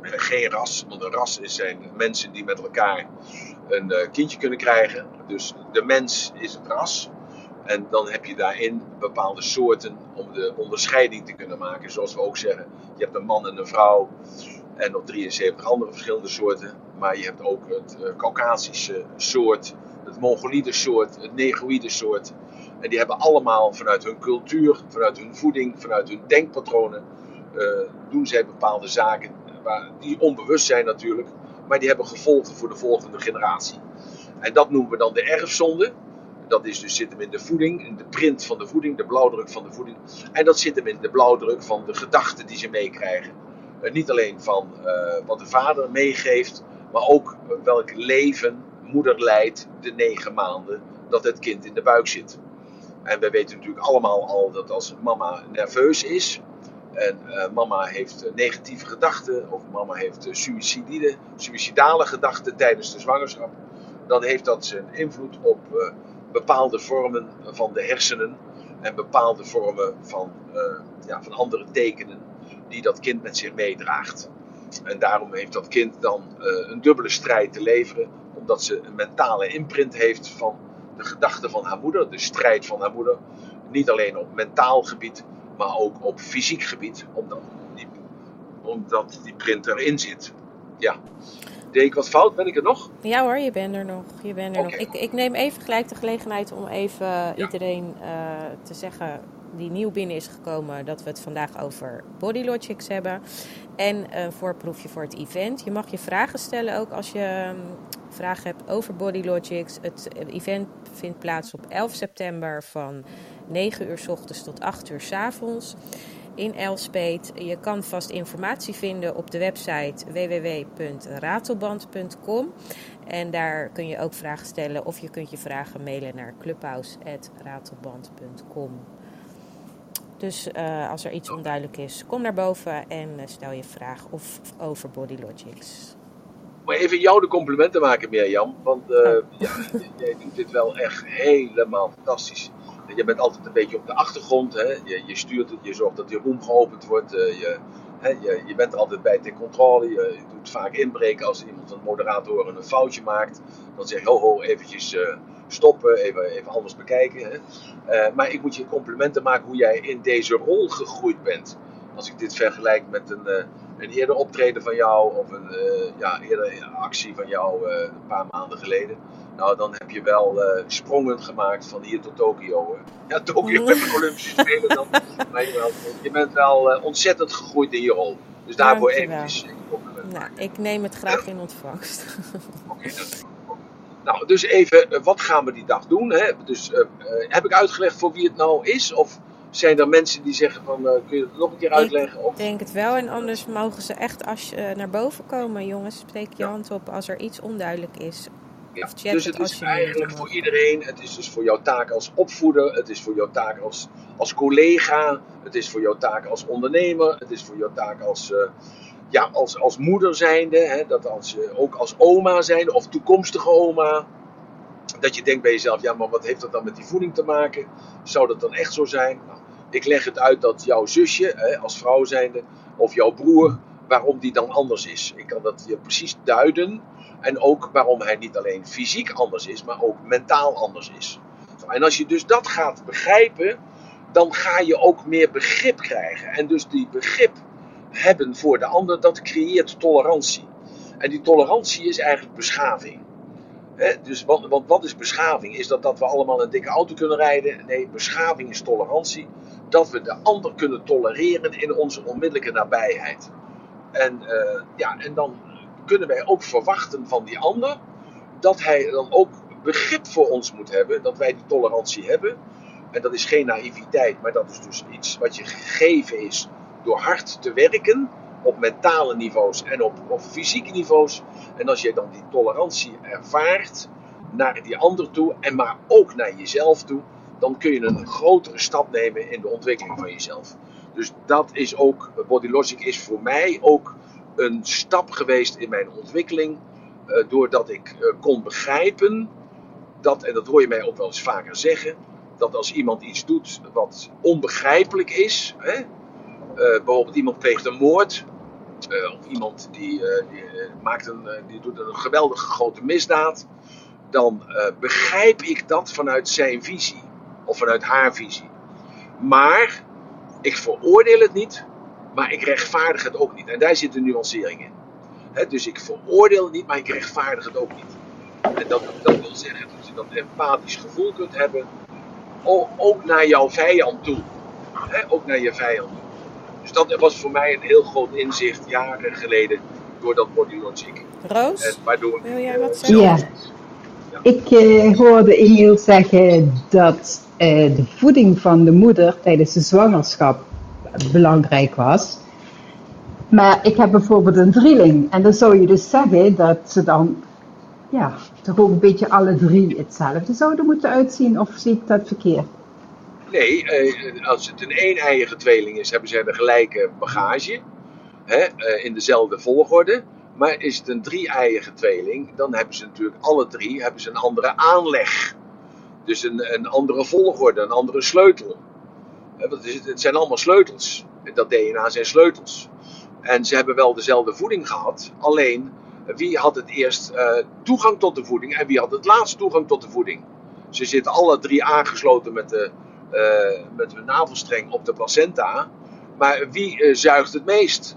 Speaker 2: geen ras. Want een ras zijn mensen die met elkaar een kindje kunnen krijgen. Dus de mens is het ras. En dan heb je daarin bepaalde soorten om de onderscheiding te kunnen maken. Zoals we ook zeggen, je hebt een man en een vrouw. En nog 73 andere verschillende soorten. Maar je hebt ook het Caucasische soort, het Mongoliede soort, het Negroïde soort. En die hebben allemaal vanuit hun cultuur, vanuit hun voeding, vanuit hun denkpatronen, uh, doen zij bepaalde zaken waar, die onbewust zijn natuurlijk, maar die hebben gevolgen voor de volgende generatie. En dat noemen we dan de erfzonde. Dat is dus, zit hem in de voeding, in de print van de voeding, de blauwdruk van de voeding. En dat zit hem in de blauwdruk van de gedachten die ze meekrijgen. Uh, niet alleen van uh, wat de vader meegeeft, maar ook welk leven moeder leidt de negen maanden dat het kind in de buik zit. En we weten natuurlijk allemaal al dat als mama nerveus is en mama heeft negatieve gedachten of mama heeft suïcidale gedachten tijdens de zwangerschap, dan heeft dat zijn invloed op bepaalde vormen van de hersenen en bepaalde vormen van, ja, van andere tekenen die dat kind met zich meedraagt. En daarom heeft dat kind dan een dubbele strijd te leveren, omdat ze een mentale imprint heeft van de gedachten van haar moeder, de strijd van haar moeder. Niet alleen op mentaal gebied, maar ook op fysiek gebied, omdat die, omdat die print erin zit. Ja. Deed ik wat fout? Ben ik er nog?
Speaker 1: Ja hoor, je bent er nog. Je bent er nog. Ik, ik neem even gelijk de gelegenheid om even iedereen uh, te zeggen die nieuw binnen is gekomen, dat we het vandaag over Body Logics hebben. En een voorproefje voor het event. Je mag je vragen stellen ook als je um, vragen hebt over Body Logics. Het event vindt plaats op 11 september van 9 uur s ochtends tot 8 uur s avonds in Elspeet. Je kan vast informatie vinden op de website www.ratelband.com. En daar kun je ook vragen stellen of je kunt je vragen mailen naar clubhouse.ratelband.com. Dus uh, als er iets onduidelijk is, kom naar boven en uh, stel je vraag of over Body Logics.
Speaker 2: Maar even jou de complimenten maken, Mirjam. Want uh, oh. ja, jij doet dit wel echt helemaal fantastisch. Je bent altijd een beetje op de achtergrond. Hè? Je, je stuurt het, je zorgt dat die room geopend wordt. je, hè, je, je bent altijd bij ten controle. Je, je, doet vaak inbreken als iemand, een moderator, een foutje maakt. Dan zeg je, ho ho, eventjes stoppen, even, even anders bekijken. Hè? Uh, maar ik moet je complimenten maken hoe jij in deze rol gegroeid bent. Als ik dit vergelijk met een, een eerder optreden van jou of een ja, eerder actie van jou een paar maanden geleden. Nou, dan heb je wel sprongen gemaakt van hier tot Tokio. Ja, Tokio met de Olympische Spelen dan. maar je, wel, je bent wel ontzettend gegroeid in je rol. Dus daarvoor even
Speaker 1: complimenten. Nou, ik neem het graag in ontvangst.
Speaker 2: Oké, okay, nou, dus even, eh, wat gaan we die dag doen? Hè? Dus uh, heb ik uitgelegd voor wie het nou is? Of zijn er mensen die zeggen van, uh, kun je het nog een keer uitleggen?
Speaker 1: Ik denk het wel. En anders mogen ze echt als, uh, naar boven komen, jongens. Steek je ja. hand op als er iets onduidelijk is.
Speaker 2: Ja, dus het, het is eigenlijk voor iedereen. Het is dus voor jouw taak als opvoeder. Het is voor jouw taak als, als collega. Het is voor jouw taak als ondernemer. Het is voor jouw taak als ja, als, als moeder zijnde, hè, dat als, ook als oma zijnde of toekomstige oma, dat je denkt bij jezelf, ja, maar wat heeft dat dan met die voeding te maken? Zou dat dan echt zo zijn? Nou, ik leg het uit dat jouw zusje, hè, als vrouw zijnde, of jouw broer, waarom die dan anders is. Ik kan dat je precies duiden. En ook waarom hij niet alleen fysiek anders is, maar ook mentaal anders is. En als je dus dat gaat begrijpen, dan ga je ook meer begrip krijgen. En dus die begrip hebben voor de ander, dat creëert tolerantie. En die tolerantie is eigenlijk beschaving. dus wat, want wat is beschaving? Is dat dat we allemaal een dikke auto kunnen rijden? Nee, beschaving is tolerantie. Dat we de ander kunnen tolereren in onze onmiddellijke nabijheid. En, uh, ja, en dan kunnen wij ook verwachten van die ander dat hij dan ook begrip voor ons moet hebben, dat wij die tolerantie hebben. En dat is geen naïviteit, maar dat is dus iets wat je gegeven is door hard te werken op mentale niveaus en op, op fysieke niveaus. En als je dan die tolerantie ervaart naar die ander toe en maar ook naar jezelf toe, dan kun je een grotere stap nemen in de ontwikkeling van jezelf. Dus dat is ook, Body Logic is voor mij ook een stap geweest in mijn ontwikkeling. Uh, doordat ik uh, kon begrijpen dat, en dat hoor je mij ook wel eens vaker zeggen, dat als iemand iets doet wat onbegrijpelijk is, hè, eh, bijvoorbeeld iemand pleegt een moord. Eh, of iemand die, eh, die maakt een, die doet een geweldige grote misdaad. Dan begrijp ik dat vanuit zijn visie. Of vanuit haar visie. Maar ik veroordeel het niet. Maar ik rechtvaardig het ook niet. En daar zit een nuancering in. dus ik veroordeel het niet, maar ik rechtvaardig het ook niet. En dat, dat wil zeggen dat je dat empathisch gevoel kunt hebben. Ook naar jouw vijand toe. ook naar je vijand toe. Dus dat was voor mij een heel groot inzicht jaren geleden door dat Body Logic.
Speaker 1: Roos,
Speaker 2: en waardoor,
Speaker 1: wil jij wat zeggen?
Speaker 3: Ja, ik uh, hoorde Emiel zeggen dat uh, de voeding van de moeder tijdens de zwangerschap belangrijk was. Maar ik heb bijvoorbeeld een drieling. En dan zou je dus zeggen dat ze dan ja, toch ook een beetje alle drie hetzelfde zouden moeten uitzien. Of zie ik dat verkeerd?
Speaker 2: Nee, eh, als het een een-eiige tweeling is, hebben ze de gelijke bagage. Hè, eh, in dezelfde volgorde. Maar is het een drie-eiige tweeling, dan hebben ze natuurlijk alle drie hebben ze een andere aanleg. Dus een, een andere volgorde, een andere sleutel. Het, het zijn allemaal sleutels. Dat DNA zijn sleutels. En ze hebben wel dezelfde voeding gehad. Alleen, wie had het eerst uh, toegang tot de voeding en wie had het laatst toegang tot de voeding? Ze zitten alle drie aangesloten met, de, uh, met hun navelstreng op de placenta. Maar wie zuigt het meest?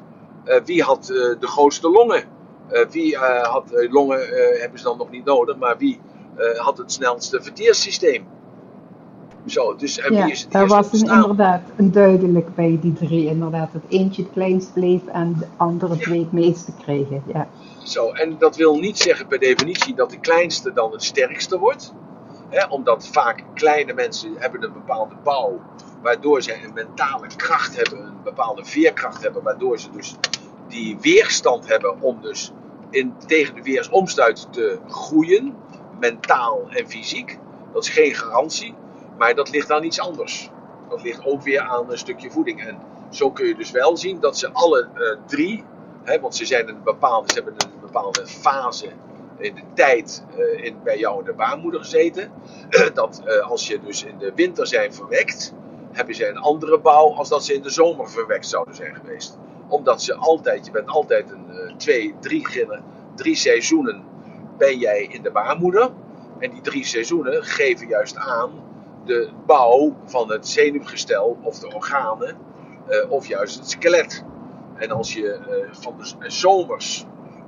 Speaker 2: Wie had de grootste longen? wie had longen, hebben ze dan nog niet nodig, maar wie had het snelste verteerssysteem? Zo, dus, en
Speaker 3: ja,
Speaker 2: wie is het
Speaker 3: daar was een, inderdaad een duidelijk bij die drie. Inderdaad, dat eentje het kleinst bleef en de andere twee het meeste kregen. Ja.
Speaker 2: Zo, en dat wil niet zeggen per definitie dat de kleinste dan het sterkste wordt. Hè, omdat vaak kleine mensen hebben een bepaalde bouw, waardoor ze een mentale kracht hebben, een bepaalde veerkracht hebben, waardoor ze dus die weerstand hebben om dus in, tegen de weersomstuit te groeien, mentaal en fysiek. Dat is geen garantie, maar dat ligt aan iets anders. Dat ligt ook weer aan een stukje voeding. En zo kun je dus wel zien dat ze alle uh, drie, hè, want ze, zijn een bepaalde, ze hebben een bepaalde fase in de tijd uh, in, bij jou in de baarmoeder gezeten. dat uh, als je dus in de winter zijn verwekt, hebben ze een andere bouw als dat ze in de zomer verwekt zouden zijn geweest. Omdat ze altijd, je bent altijd een twee, drie, drie seizoenen ben jij in de baarmoeder. En die drie seizoenen geven juist aan de bouw van het zenuwgestel of de organen of juist het skelet. En als je van de zomers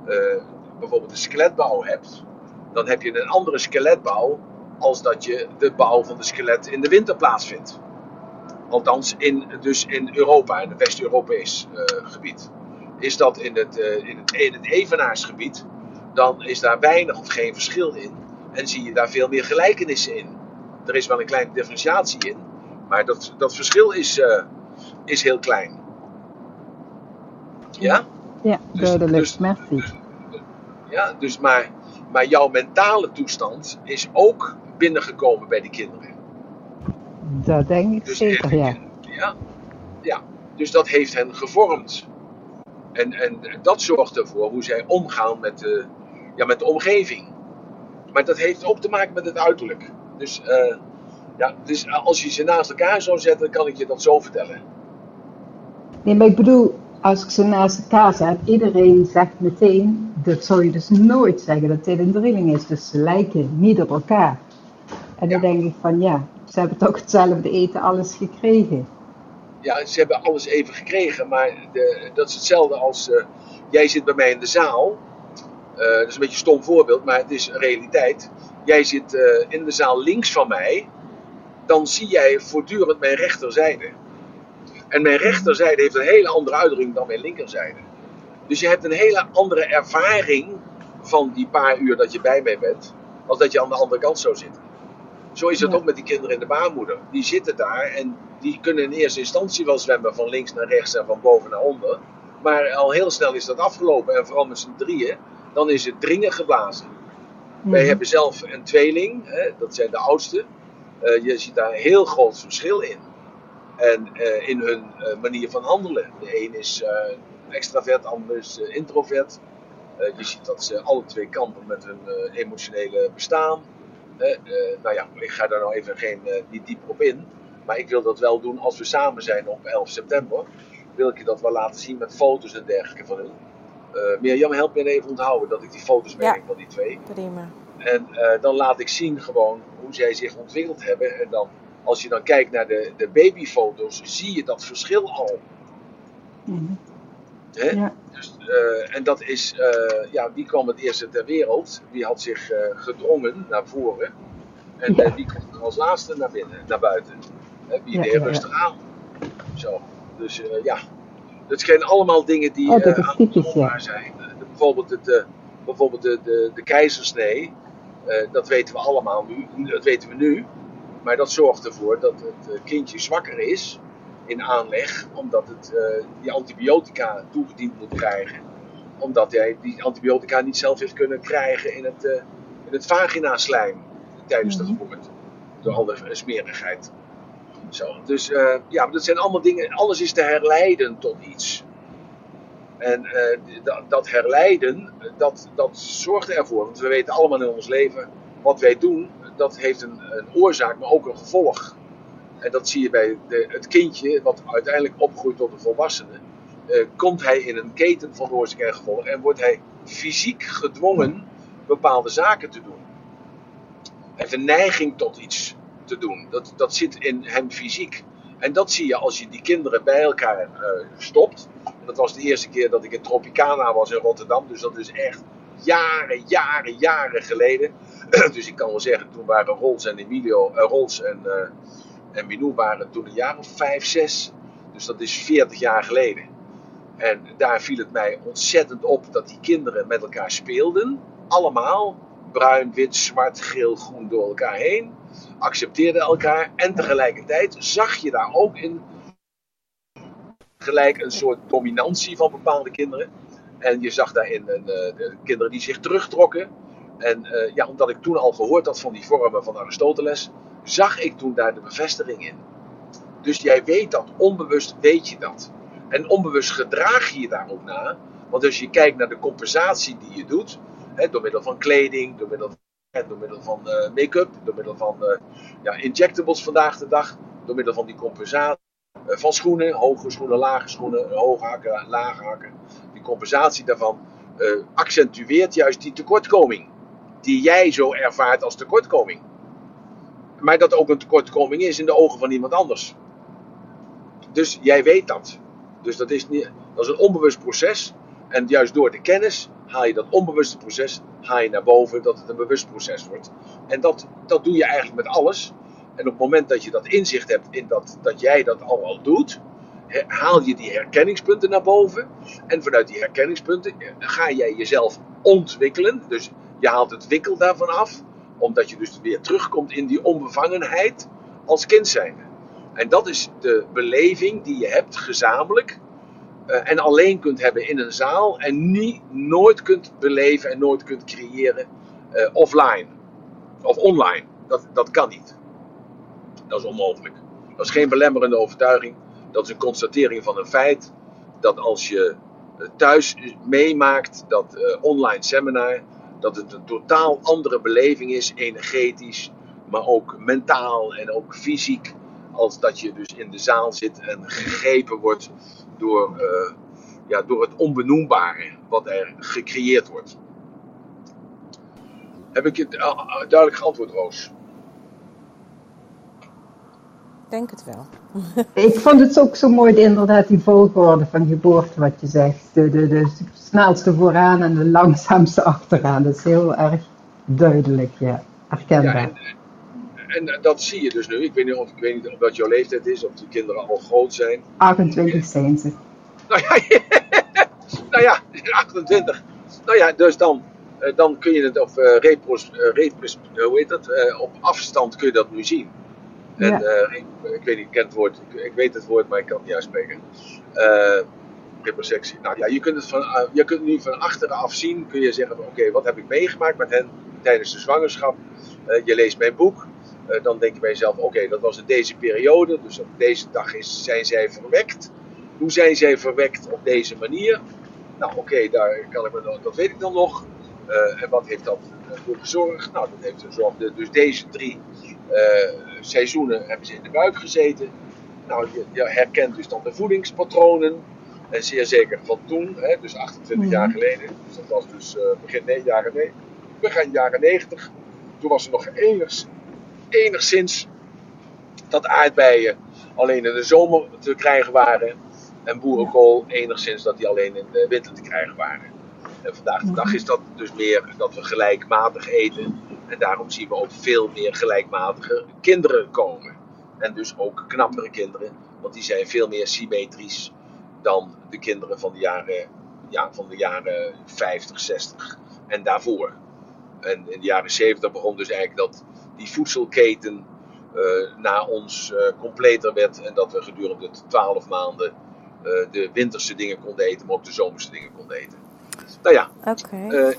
Speaker 2: uh, bijvoorbeeld een skeletbouw hebt, dan heb je een andere skeletbouw als dat je de bouw van de skelet in de winter plaatsvindt. Althans, in, dus in Europa, in het West-Europees gebied. Is dat in het, in, het, in het evenaarsgebied, dan is daar weinig of geen verschil in. En zie je daar veel meer gelijkenissen in. Er is wel een kleine differentiatie in, maar dat, dat verschil is, uh, is heel klein. Ja?
Speaker 3: Ja, duidelijk. Dus, Merci.
Speaker 2: Ja, dus maar, maar jouw mentale toestand is ook binnengekomen bij die kinderen.
Speaker 3: Dat denk ik
Speaker 2: dus
Speaker 3: zeker, ja.
Speaker 2: ja. Ja, dus dat heeft hen gevormd. En, en dat zorgt ervoor hoe zij omgaan met de, ja, met de omgeving. Maar dat heeft ook te maken met het uiterlijk. Dus, uh, ja, dus als je ze naast elkaar zou zetten, kan ik je dat zo vertellen.
Speaker 3: Nee, maar ik bedoel, als ik ze naast elkaar zet, iedereen zegt meteen, dat zou je dus nooit zeggen dat dit een drilling is. Dus ze lijken niet op elkaar. En dan denk ik van ja, ze hebben toch hetzelfde eten, alles gekregen.
Speaker 2: Ja, ze hebben alles even gekregen, maar de, dat is hetzelfde als uh, jij zit bij mij in de zaal. Uh, dat is een beetje een stom voorbeeld, maar het is een realiteit. Jij zit uh, in de zaal links van mij, dan zie jij voortdurend mijn rechterzijde. En mijn rechterzijde heeft een hele andere uitdrukking dan mijn linkerzijde. Dus je hebt een hele andere ervaring van die paar uur dat je bij mij bent, als dat je aan de andere kant zou zitten. Zo is het ook met die kinderen in de baarmoeder. Die zitten daar en die kunnen in eerste instantie wel zwemmen van links naar rechts en van boven naar onder. Maar al heel snel is dat afgelopen en vooral met z'n drieën, dan is het dringen geblazen. Wij hebben zelf een tweeling, hè, dat zijn de oudste. Uh, je ziet daar een heel groot verschil in. En uh, in hun uh, manier van handelen. De een is extravert, de ander is introvert. je ziet dat ze alle twee kampen met hun emotionele bestaan. nou ja, ik ga daar nou even geen, niet dieper op in. Maar ik wil dat wel doen als we samen zijn op 11 september. Wil ik je dat wel laten zien met foto's en dergelijke van hun. Uh, Mirjam, help me even onthouden dat ik die foto's meeneem ja, van die twee.
Speaker 1: Prima.
Speaker 2: En dan laat ik zien gewoon hoe zij zich ontwikkeld hebben. En dan als je dan kijkt naar de, de babyfoto's, zie je dat verschil al.
Speaker 3: Mm
Speaker 2: ja. dus, uh, en dat is, uh, ja, wie kwam het eerste ter wereld? Wie had zich uh, gedrongen naar voren? En ja. wie kwam er als laatste naar binnen, naar buiten? wie deed rustig aan? Zo, dus ja. Dat zijn allemaal dingen die
Speaker 3: oh, dat typisch,
Speaker 2: zijn. bijvoorbeeld het, bijvoorbeeld de, de, de keizersnee, dat weten we allemaal nu, dat weten we nu. Maar dat zorgt ervoor dat het eh, kindje zwakker is in aanleg, omdat het die antibiotica toegediend moet krijgen. Omdat hij die antibiotica niet zelf heeft kunnen krijgen in het, in het vaginaslijm tijdens de geboorte. Door alle smerigheid. Zo, dus uh, ja, dat zijn allemaal dingen, alles is te herleiden tot iets. En dat, dat herleiden, dat, dat zorgt ervoor, want we weten allemaal in ons leven wat wij doen, dat heeft een, een oorzaak, maar ook een gevolg. En dat zie je bij de, het kindje, wat uiteindelijk opgroeit tot een volwassene. Uh, komt hij in een keten van oorzaak en gevolg en wordt hij fysiek gedwongen bepaalde zaken te doen. heeft een neiging tot iets te doen. Dat, dat zit in hem fysiek. En dat zie je als je die kinderen bij elkaar uh, stopt. Dat was de eerste keer dat ik in Tropicana was in Rotterdam. Dus dat is echt jaren, jaren, jaren geleden. dus ik kan wel zeggen, toen waren Rols en Emilio, uh, en, uh, en Minou waren toen een jaar of vijf, zes. Dus dat is 40 jaar geleden. En daar viel het mij ontzettend op dat die kinderen met elkaar speelden. Allemaal. Bruin, wit, zwart, geel, groen door elkaar heen. Accepteerden elkaar. En tegelijkertijd zag je daar ook in gelijk een soort dominantie van bepaalde kinderen. En je zag daarin een, uh, kinderen die zich terugtrokken. En uh, ja, omdat ik toen al gehoord had van die vormen van Aristoteles, zag ik toen daar de bevestiging in. Dus jij weet dat, onbewust weet je dat. En onbewust gedraag je je daar ook na. Want als je kijkt naar de compensatie die je doet, door middel van kleding, door middel van, door middel van uh, make-up, door middel van uh, ja, injectables vandaag de dag, door middel van die compensatie uh, van schoenen, hoge schoenen, lage schoenen, hoge hakken, lage hakken, die compensatie daarvan accentueert juist die tekortkoming. Die jij zo ervaart als tekortkoming. Maar dat ook een tekortkoming is in de ogen van iemand anders. Dus jij weet dat. Dus dat is, niet, dat is een onbewust proces. En juist door de kennis haal je dat onbewuste proces haal je naar boven, dat het een bewust proces wordt. En dat, dat doe je eigenlijk met alles. En op het moment dat je dat inzicht hebt in dat, dat jij dat al doet, haal je die herkenningspunten naar boven. En vanuit die herkenningspunten ga jij jezelf ontwikkelen. Dus je haalt het wikkel daarvan af, omdat je dus weer terugkomt in die onbevangenheid als kind zijnde. En dat is de beleving die je hebt gezamenlijk uh, en alleen kunt hebben in een zaal en niet, nooit kunt beleven en nooit kunt creëren uh, offline of online. Dat, dat kan niet. Dat is onmogelijk. Dat is geen belemmerende overtuiging. Dat is een constatering van een feit. Dat als je thuis meemaakt dat online seminar, dat het een totaal andere beleving is, energetisch, maar ook mentaal en ook fysiek als dat je dus in de zaal zit en gegrepen wordt door, uh, ja, door het onbenoembare wat er gecreëerd wordt. Heb ik het duidelijk geantwoord, Roos?
Speaker 1: Denk het wel.
Speaker 3: ik vond het ook zo mooi, inderdaad, die volgorde van geboorte, wat je zegt. De, de, de snelste vooraan en de langzaamste achteraan. Dat is heel erg duidelijk, ja. Herkenbaar. Ja,
Speaker 2: en dat zie je dus nu. Ik weet niet of, ik weet niet of wat jouw leeftijd is, of die kinderen al groot zijn.
Speaker 3: 28 zijn ze.
Speaker 2: Nou ja, nou ja 28. Nou ja, dus dan, dan kun je het op, uh, repros, uh, repros, hoe heet dat? Uh, op afstand kun je dat nu zien. En ja. ik weet niet, ik ken het woord, ik, ik, weet het woord, maar ik kan het niet uitspreken. reprosectie. Nou ja, je kunt het van, je kunt nu van achteraf zien, kun je zeggen, oké, okay, wat heb ik meegemaakt met hen tijdens de zwangerschap? je leest mijn boek, uh, dan denk je bij jezelf: oké, okay, dat was in deze periode, dus op deze dag is, zijn zij verwekt. Hoe zijn zij verwekt op deze manier? Nou, oké, okay, daar kan ik me, dat weet ik dan nog. Uh, en wat heeft dat voor gezorgd? Nou, dat heeft gezorgd. Dus deze drie seizoenen hebben ze in de buik gezeten. Nou, je, je, herkent dus dan de voedingspatronen. En zeer zeker van toen, hè, dus 28 mm. jaar geleden. Dus dat was dus begin nee, jaren, nee, begin jaren 90. Toen was er nog enigszins enigszins dat aardbeien alleen in de zomer te krijgen waren. En boerenkool enigszins dat die alleen in de winter te krijgen waren. En vandaag de dag is dat dus meer dat we gelijkmatig eten. En daarom zien we ook veel meer gelijkmatige kinderen komen. En dus ook knappere kinderen. Want die zijn veel meer symmetrisch dan de kinderen van de jaren, ja, van de jaren 50, 60 en daarvoor. En in de jaren 70 begon dus eigenlijk dat die voedselketen uh, na ons uh, completer werd. En dat we gedurende 12 maanden uh, de winterse dingen konden eten, maar ook de zomerse dingen konden eten. Nou ja,
Speaker 1: okay.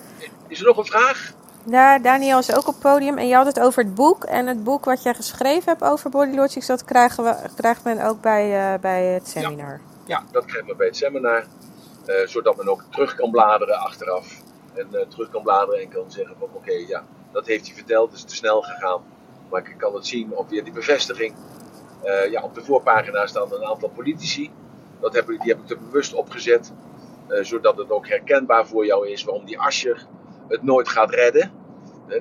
Speaker 2: is er nog een vraag?
Speaker 1: Ja, Daniel is ook op het podium en je had het over het boek. En het boek wat jij geschreven hebt over Body Logics, dat krijgen we, krijgt men ook bij, bij het seminar.
Speaker 2: Ja, ja, dat krijgen we bij het seminar. zodat men ook terug kan bladeren achteraf. En terug kan bladeren en kan zeggen van oké, okay, ja, dat heeft hij verteld, het is te snel gegaan. Maar ik kan het zien op weer die bevestiging. Uh, ja, op de voorpagina staan een aantal politici. Dat heb ik, die heb ik er bewust opgezet. Uh, zodat het ook herkenbaar voor jou is waarom die Ascher het nooit gaat redden.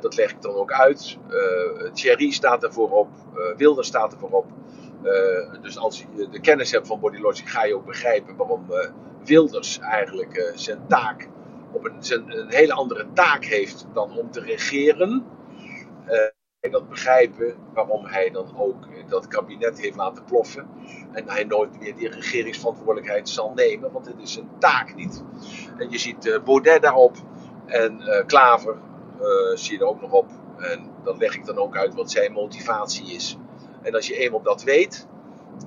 Speaker 2: dat leg ik dan ook uit. Thierry staat er voorop, uh, Wilder staat er voorop. Uh, dus als je de kennis hebt van Body Logic, ga je ook begrijpen waarom Wilders eigenlijk zijn taak op een, een hele andere taak heeft dan om te regeren. en dat begrijpen waarom hij dan ook dat kabinet heeft laten ploffen. En hij nooit meer die regeringsverantwoordelijkheid zal nemen, want het is zijn taak niet. En je ziet Baudet daarop en Klaver uh, zie je er ook nog op. En dan leg ik dan ook uit wat zijn motivatie is. En als je eenmaal dat weet,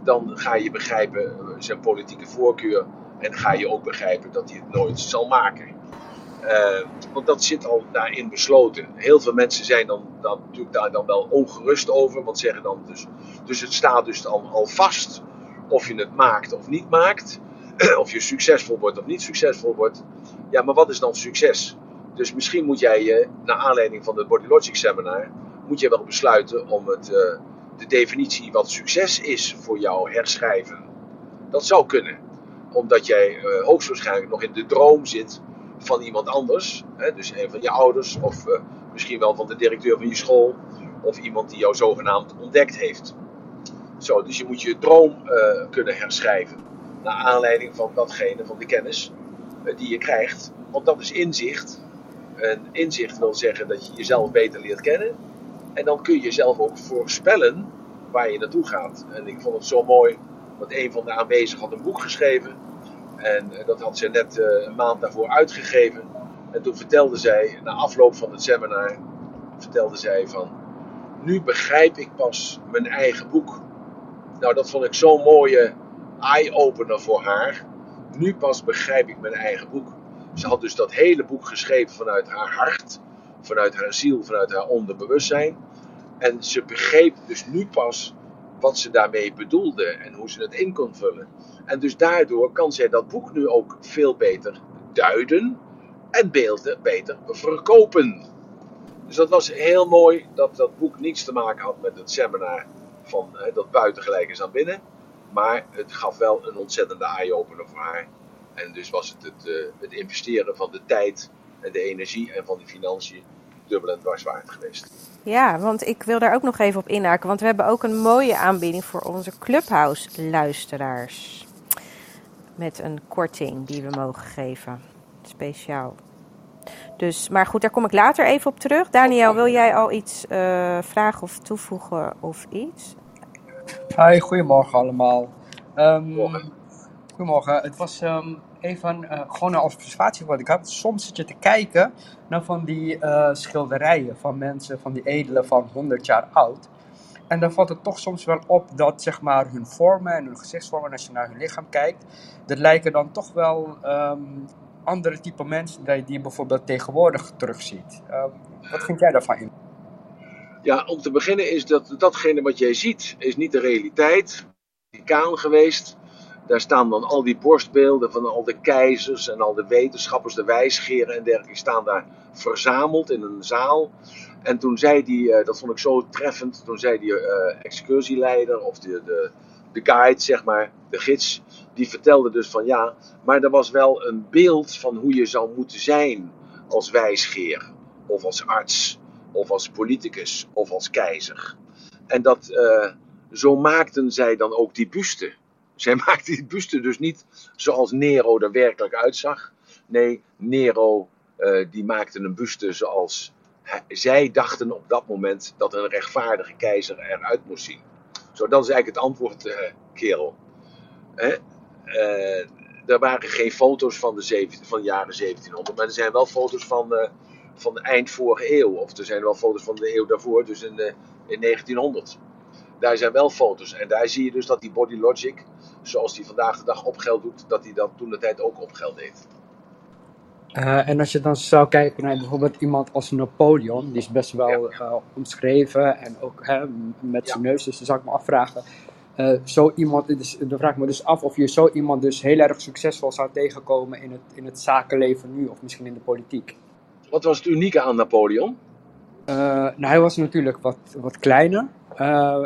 Speaker 2: dan ga je begrijpen eh, zijn politieke voorkeur. En ga je ook begrijpen dat hij het nooit zal maken. Uh, want dat zit al daarin besloten. Heel veel mensen zijn dan, dan natuurlijk daar dan wel ongerust over. Want zeggen dan dus, dus het staat dus al, al vast of je het maakt of niet maakt. of je succesvol wordt of niet succesvol wordt. Ja, maar wat is dan succes? Dus misschien moet jij je, naar aanleiding van het Body Logic seminar, moet je wel besluiten om het, uh, de definitie wat succes is voor jou herschrijven. Dat zou kunnen. Omdat jij uh, hoogstwaarschijnlijk nog in de droom zit van iemand anders. Hè, dus een van je ouders of uh, misschien wel van de directeur van je school. Of iemand die jou zogenaamd ontdekt heeft. Zo, dus je moet je droom kunnen herschrijven. Naar aanleiding van datgene, van de kennis die je krijgt. Want dat is inzicht en inzicht wil zeggen dat je jezelf beter leert kennen. En dan kun je jezelf ook voorspellen waar je naartoe gaat. En ik vond het zo mooi, want een van de aanwezigen had een boek geschreven. En eh, dat had ze net eh, een maand daarvoor uitgegeven. En toen vertelde zij, na afloop van het seminar, vertelde zij van... Nu begrijp ik pas mijn eigen boek. Nou, dat vond ik zo'n mooie eye-opener voor haar. Nu pas begrijp ik mijn eigen boek. Ze had dus dat hele boek geschreven vanuit haar hart, vanuit haar ziel, vanuit haar onderbewustzijn. En ze begreep dus nu pas wat ze daarmee bedoelde en hoe ze het in kon vullen. En dus daardoor kan zij dat boek nu ook veel beter duiden en beelden beter verkopen. Dus dat was heel mooi dat dat boek niets te maken had met het seminar van hè, dat buitengelijk is aan binnen. Maar het gaf wel een ontzettende eye-opener voor haar. En dus was het het, uh, het investeren van de tijd en de energie en van de financiën dubbel en dwars waard geweest.
Speaker 1: Ja, want ik wil daar ook nog even op inhaken. Want we hebben ook een mooie aanbieding voor onze Clubhouse-luisteraars. Met een korting die we mogen geven. Speciaal. Dus, maar goed, daar kom ik later even op terug. Daniel, wil jij al iets uh, vragen of toevoegen of iets?
Speaker 4: Hi, goedemorgen allemaal. Um, Goedemorgen. Het was um, even uh, gewoon een observatie wat ik had. Soms zit je te kijken naar van die uh, schilderijen van mensen, van die edelen van 100 jaar oud. En dan valt het toch soms wel op dat zeg maar, hun vormen en hun gezichtsvormen, als je naar hun lichaam kijkt, dat lijken dan toch wel um, andere type mensen die je bijvoorbeeld tegenwoordig terugziet. Um, wat vind jij daarvan in?
Speaker 2: Ja, om te beginnen is dat datgene wat jij ziet, is niet de realiteit. Kaan geweest. Daar staan dan al die borstbeelden van al de keizers en al de wetenschappers, de wijsgeren en dergelijke, staan daar verzameld in een zaal. En toen zei die, eh, dat vond ik zo treffend, toen zei die uh, excursieleider of de, de, de guide, zeg maar, de gids, die vertelde dus van ja, maar er was wel een beeld van hoe je zou moeten zijn als wijsgeer, of als arts, of als politicus, of als keizer. En dat, uh, zo maakten zij dan ook die buste. Zij maakte die buste dus niet zoals Nero er werkelijk uitzag. Nee, Nero uh, die maakte een buste zoals zij dachten op dat moment dat een rechtvaardige keizer eruit moest zien. Zo, dat is eigenlijk het antwoord, uh, kerel. Hè? Uh, er waren geen foto's van de, 17, van jaren 1700, maar er zijn wel foto's van, van eind vorige eeuw. Of er zijn wel foto's van de eeuw daarvoor, dus in, in 1900. Daar zijn wel foto's. En daar zie je dus dat die Body Logic zoals hij vandaag de dag opgeld doet, dat hij dat toen de tijd ook opgeld deed.
Speaker 4: Uh, en als je dan zou kijken naar bijvoorbeeld iemand als Napoleon, die is best wel ja. uh, omschreven en ook hè, met zijn neus, dus dan zou ik me afvragen. Uh, zo iemand, dus, dan vraag ik me dus af of je zo iemand dus heel erg succesvol zou tegenkomen in het, in het zakenleven nu, of misschien in de politiek.
Speaker 2: Wat was het unieke aan Napoleon?
Speaker 4: nou, hij was natuurlijk wat, wat kleiner.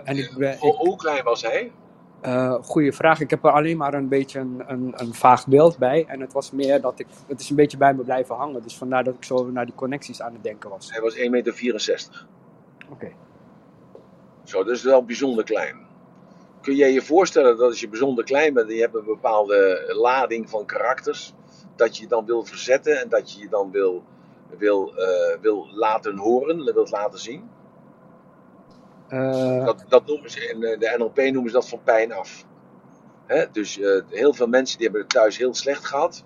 Speaker 4: en ik,
Speaker 2: hoe, hoe klein was hij?
Speaker 4: Uh, goeie vraag. Ik heb er alleen maar een beetje een, een, een, vaag beeld bij. En het was meer dat ik. Het is een beetje bij me blijven hangen. Dus vandaar dat ik zo naar die connecties aan het denken was.
Speaker 2: Hij was 1,64 meter.
Speaker 4: Oké.
Speaker 2: Zo, dat is wel bijzonder klein. Kun jij je voorstellen dat als je bijzonder klein bent en je hebt een bepaalde lading van karakters, dat je je dan wil verzetten en dat je je dan wil, wil, uh, wil laten horen, wilt laten zien?
Speaker 4: Uh...
Speaker 2: Dat, dat noemen ze in de NLP noemen ze dat van pijn af. Dus uh, heel veel mensen die hebben het thuis heel slecht gehad.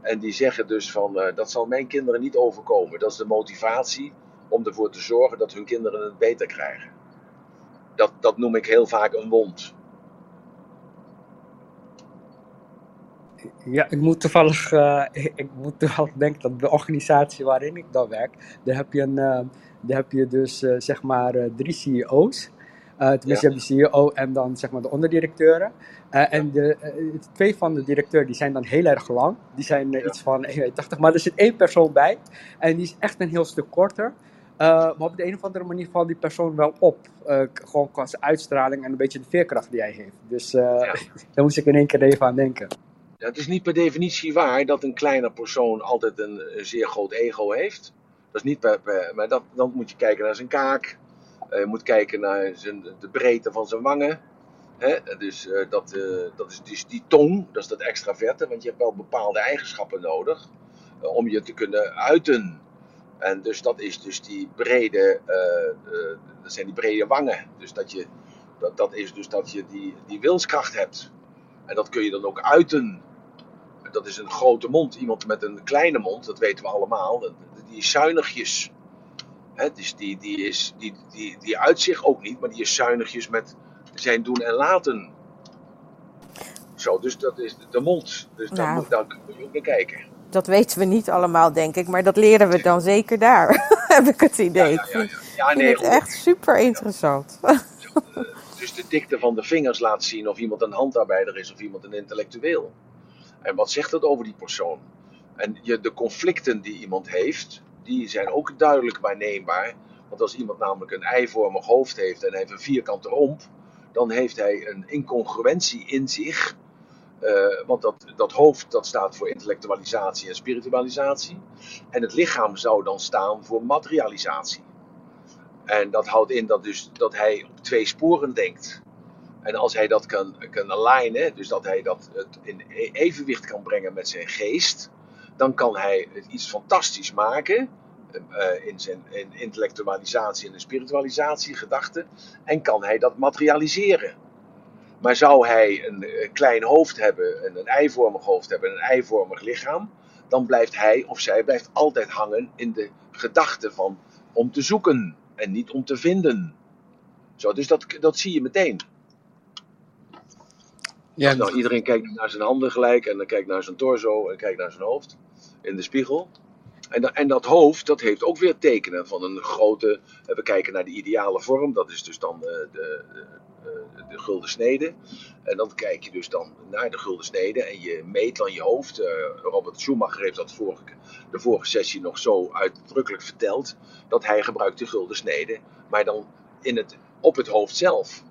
Speaker 2: En die zeggen dus van uh, dat zal mijn kinderen niet overkomen. Dat is de motivatie om ervoor te zorgen dat hun kinderen het beter krijgen. Dat, dat noem ik heel vaak een wond.
Speaker 4: Ja, ik moet toevallig, uh, ik moet toevallig denken dat de organisatie waarin ik dan werk, daar heb je, een, daar heb je dus uh, zeg maar drie CEO's. tenminste, ja. je hebt de CEO en dan zeg maar de onderdirecteuren. en de, twee van de directeuren die zijn dan heel erg lang. Die zijn ja. iets van 1,80 maar er zit één persoon bij. En die is echt een heel stuk korter. maar op de een of andere manier valt die persoon wel op. gewoon qua zijn uitstraling en een beetje de veerkracht die hij heeft. Dus ja. daar moest ik in één keer even aan denken.
Speaker 2: Ja, het is niet per definitie waar dat een kleiner persoon altijd een zeer groot ego heeft. Dat is niet maar dat, dan moet je kijken naar zijn kaak. Uh, je moet kijken naar zijn, de breedte van zijn wangen. Hè? Dus uh, dat, uh, dat is dus die tong, dat is dat extraverte. Want je hebt wel bepaalde eigenschappen nodig om je te kunnen uiten. En dus dat is dus die brede, dat zijn die brede wangen. Dus dat, je, dat, dat is dus dat je die, die wilskracht hebt. En dat kun je dan ook uiten dat is een grote mond. Iemand met een kleine mond, dat weten we allemaal, die zuinigjes. He, dus die, die, is, die, die, die uit zich ook niet, maar die is zuinigjes met zijn doen en laten. Zo, dus dat is de mond. Dus nou, daar, moet, daar kun je ook naar kijken.
Speaker 1: Dat weten we niet allemaal, denk ik, maar dat leren we dan zeker daar, heb ik het idee.
Speaker 2: Ja, ja, ja, ja.
Speaker 1: ik vind het echt super interessant.
Speaker 2: Dus de dikte van de vingers laat zien of iemand een handarbeider is of iemand een intellectueel. En wat zegt dat over die persoon? En je, de conflicten die iemand heeft, die zijn ook duidelijk waarneembaar. Want als iemand namelijk een eivormig hoofd heeft en hij heeft een vierkante romp, dan heeft hij een incongruentie in zich. Uh, want dat, dat hoofd dat staat voor intellectualisatie en spiritualisatie. En het lichaam zou dan staan voor materialisatie. En dat houdt in dat, dus, dat hij op twee sporen denkt. En als hij dat kan, kan alignen, dus dat hij dat in evenwicht kan brengen met zijn geest, dan kan hij iets fantastisch maken uh, in zijn in intellectualisatie en de spiritualisatie, gedachten, en kan hij dat materialiseren. Maar zou hij een, een klein hoofd hebben, een, een eivormig hoofd hebben, een eivormig lichaam, dan blijft hij of zij blijft altijd hangen in de gedachte van om te zoeken en niet om te vinden. Zo, dus dat, dat zie je meteen. Ja, nou, iedereen kijkt naar zijn handen gelijk en dan kijkt naar zijn torso en kijkt naar zijn hoofd in de spiegel. En, en dat hoofd, dat heeft ook weer tekenen van een grote. We kijken naar de ideale vorm, dat is dus dan de, de, de, de gulden snede. En dan kijk je dus dan naar de gulden snede en je meet dan je hoofd. Robert Schumacher heeft dat vorige, de vorige sessie nog zo uitdrukkelijk verteld. Dat hij gebruikt de gulden snede, maar dan in het, op het hoofd zelf.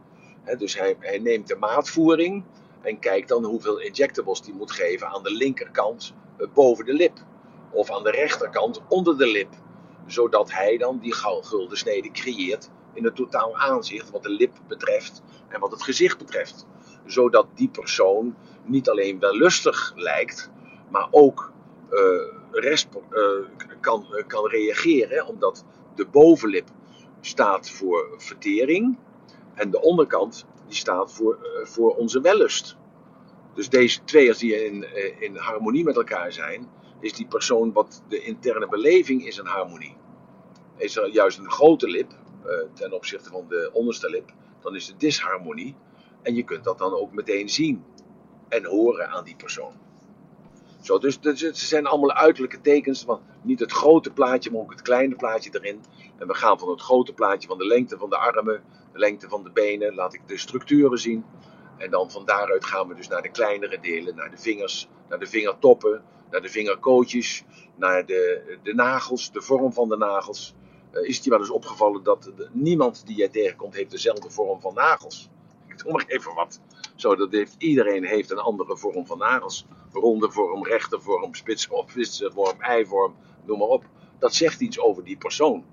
Speaker 2: dus hij, hij neemt de maatvoering en kijkt dan hoeveel injectables die moet geven aan de linkerkant eh, boven de lip. Of aan de rechterkant onder de lip. Zodat hij dan die gulden snede creëert in het totaal aanzicht wat de lip betreft en wat het gezicht betreft. Zodat die persoon niet alleen wel lustig lijkt, maar ook rest, uh, kan, uh, kan reageren. Omdat de bovenlip staat voor vertering en de onderkant die staat voor, voor onze wellust. Dus deze twee, als die in, uh, in harmonie met elkaar zijn, is die persoon wat de interne beleving is een harmonie. Is er juist een grote lip uh, ten opzichte van de onderste lip, dan is de disharmonie. En je kunt dat dan ook meteen zien en horen aan die persoon. Zo, dus, dus het zijn allemaal uiterlijke tekens van niet het grote plaatje, maar ook het kleine plaatje erin. En we gaan van het grote plaatje van de lengte van de armen, de lengte van de benen, laat ik de structuren zien. En dan van daaruit gaan we dus naar de kleinere delen, naar de vingers, naar de vingertoppen, naar de vingerkootjes, naar de, de nagels, de vorm van de nagels. Uh, is het je wel eens opgevallen dat niemand die jij tegenkomt heeft dezelfde vorm van nagels? Ik doe maar even wat. Zo, dat heeft, iedereen heeft een andere vorm van nagels. Ronde vorm, rechte vorm, spitsvorm, vorm, eivorm, noem maar op. Dat zegt iets over die persoon.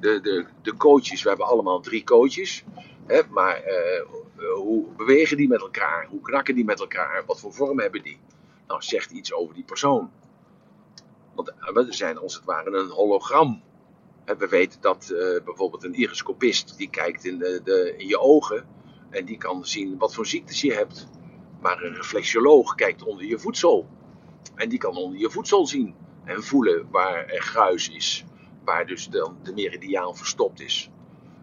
Speaker 2: De, de, de coaches, we hebben allemaal drie coaches. Hè, maar uh, hoe bewegen die met elkaar? Hoe knakken die met elkaar? Wat voor vorm hebben die? Nou, zegt iets over die persoon. Want eh, we zijn als het ware een hologram. We weten dat uh, bijvoorbeeld een iriscopist die kijkt in, de, de, in je ogen en die kan zien wat voor ziektes je hebt. Maar een reflexioloog kijkt onder je voedsel. En die kan onder je voedsel zien en voelen waar er gruis is. Waar dus de, de meridiaan verstopt is.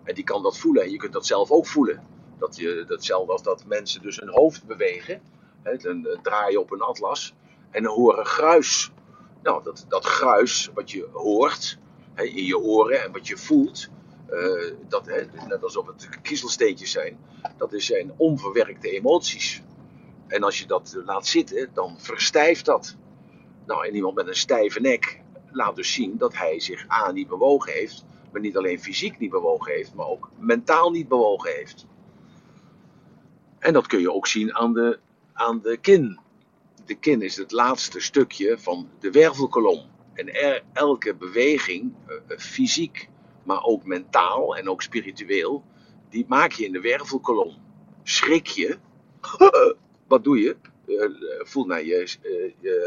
Speaker 2: En die kan dat voelen. En je kunt dat zelf ook voelen. Dat je, datzelfde als dat mensen dus hun hoofd bewegen. Hè, dan draaien op een atlas. En dan horen gruis. Nou, dat, dat gruis wat je hoort hè, in je oren en wat je voelt. Uh, dat, hè, net alsof het kiezelsteentjes zijn. Dat zijn onverwerkte emoties. En als je dat laat zitten, dan verstijft dat. Nou, en iemand met een stijve nek laat dus zien dat hij zich A niet bewogen heeft, maar niet alleen fysiek niet bewogen heeft, maar ook mentaal niet bewogen heeft. En dat kun je ook zien aan de, aan de kin. De kin is het laatste stukje van de wervelkolom. En elke beweging, uh, fysiek, maar ook mentaal en ook spiritueel, die maak je in de wervelkolom. Schrik je, wat doe je? Uh, voel naar je,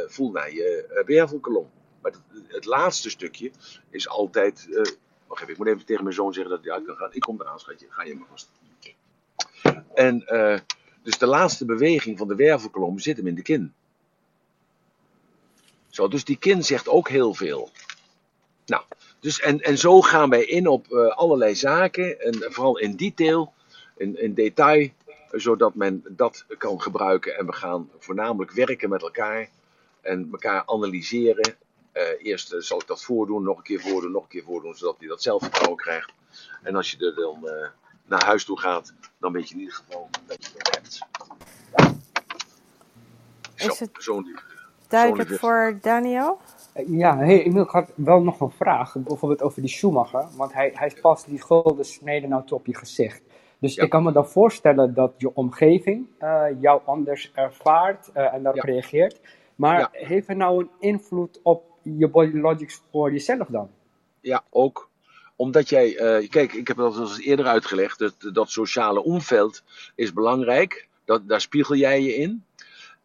Speaker 2: voel naar je wervelkolom. Maar het, laatste stukje is altijd. Wacht even, ik moet even tegen mijn zoon zeggen dat hij uit kan gaan. Ik kom eraan, schatje. Ga je maar vast. En uh, dus de laatste beweging van de wervelkolom zit hem in de kin. Zo, dus die kin zegt ook heel veel. Nou, dus en, en zo gaan wij in op uh, allerlei zaken. En vooral in detail, in, in detail, zodat men dat kan gebruiken. En we gaan voornamelijk werken met elkaar en elkaar analyseren uh, eerst zal ik dat voordoen, nog een keer voordoen, nog een keer voordoen, zodat hij dat zelfvertrouwen krijgt. En als je er dan naar huis toe gaat, dan weet je in ieder geval dat je het hebt.
Speaker 1: Zo, Is het zo duidelijk voor Daniel?
Speaker 4: Ja, hey, ik had wel nog een vraag, bijvoorbeeld over die Schumacher, want hij, hij past die gulden snede nou op je gezicht. Dus ja. ik kan me dan voorstellen dat je omgeving jou anders ervaart en daarop ja. reageert. Maar ja. heeft het nou een invloed op je body logics voor jezelf dan?
Speaker 2: Ja, ook. Omdat jij, uh, kijk, ik heb dat al eens eerder uitgelegd, dat, dat sociale omveld is belangrijk. Dat, daar spiegel jij je in.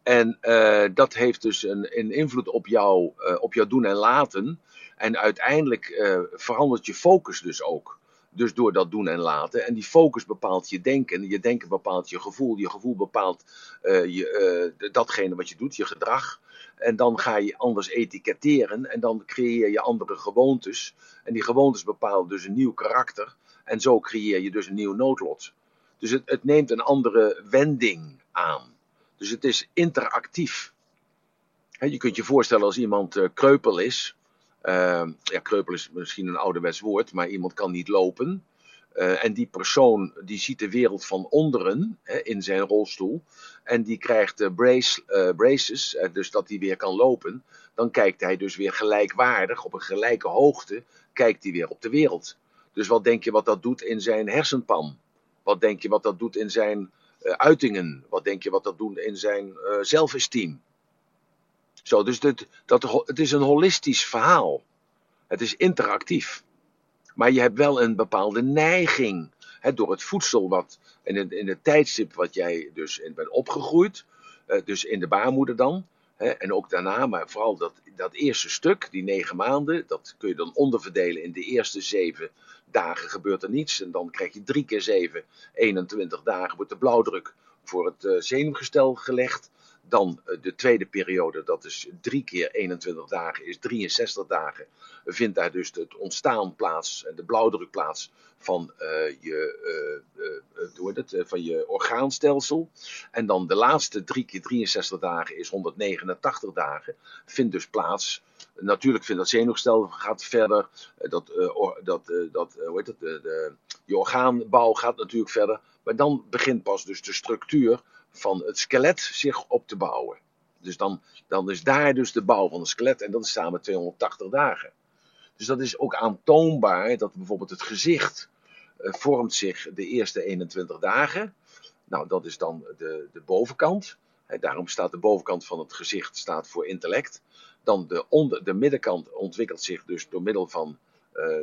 Speaker 2: En uh, dat heeft dus een, een invloed op, jou, uh, op jouw doen en laten. En uiteindelijk verandert je focus dus ook. Dus door dat doen en laten. En die focus bepaalt je denken. Je denken bepaalt je gevoel. Je gevoel bepaalt je, datgene wat je doet, je gedrag. En dan ga je anders etiketteren en dan creëer je andere gewoontes. En die gewoontes bepalen dus een nieuw karakter. En zo creëer je dus een nieuw noodlot. Dus het, het neemt een andere wending aan. Dus het is interactief. Je kunt je voorstellen als iemand uh, kreupel is. Uh, ja, kreupel is misschien een ouderwets woord, maar iemand kan niet lopen. Uh, en die persoon die ziet de wereld van onderen hè, in zijn rolstoel. En die krijgt uh, brace, braces, dus dat hij weer kan lopen. Dan kijkt hij dus weer gelijkwaardig, op een gelijke hoogte, kijkt hij weer op de wereld. Dus wat denk je wat dat doet in zijn hersenpan? Wat denk je wat dat doet in zijn uitingen? Wat denk je wat dat doet in zijn zelfesteem? Zo, dus dat, het is een holistisch verhaal. Het is interactief. Maar je hebt wel een bepaalde neiging. Door het voedsel wat, in het, in het tijdstip wat jij dus bent opgegroeid. Uh, dus in de baarmoeder dan. En ook daarna, maar vooral dat, dat eerste stuk, die negen maanden. Dat kun je dan onderverdelen in de eerste zeven dagen gebeurt er niets. En dan krijg je drie keer zeven, 21 dagen wordt de blauwdruk voor het uh, zenuwgestel gelegd. Dan uh, de tweede periode, dat is drie keer 21 dagen, is 63 dagen. Vindt daar dus het ontstaan plaats en de blauwdruk plaats van, uh, je, uh, het, van je orgaanstelsel. En dan de laatste drie keer 63 dagen is 189 dagen. Vindt dus plaats. Natuurlijk vindt dat zenuwgestel gaat verder. Dat, dat, dat, hoe heet het, de, de, je orgaanbouw gaat natuurlijk verder. Maar dan begint pas dus de structuur van het skelet zich op te bouwen. Dus dan, dan is daar dus de bouw van het skelet en dat is samen 280 dagen. Dus dat is ook aantoonbaar dat bijvoorbeeld het gezicht uh, vormt zich de eerste 21 dagen. Nou, dat is dan de, de bovenkant. daarom staat de bovenkant van het gezicht staat voor intellect. Dan de, onder, de middenkant ontwikkelt zich dus door middel van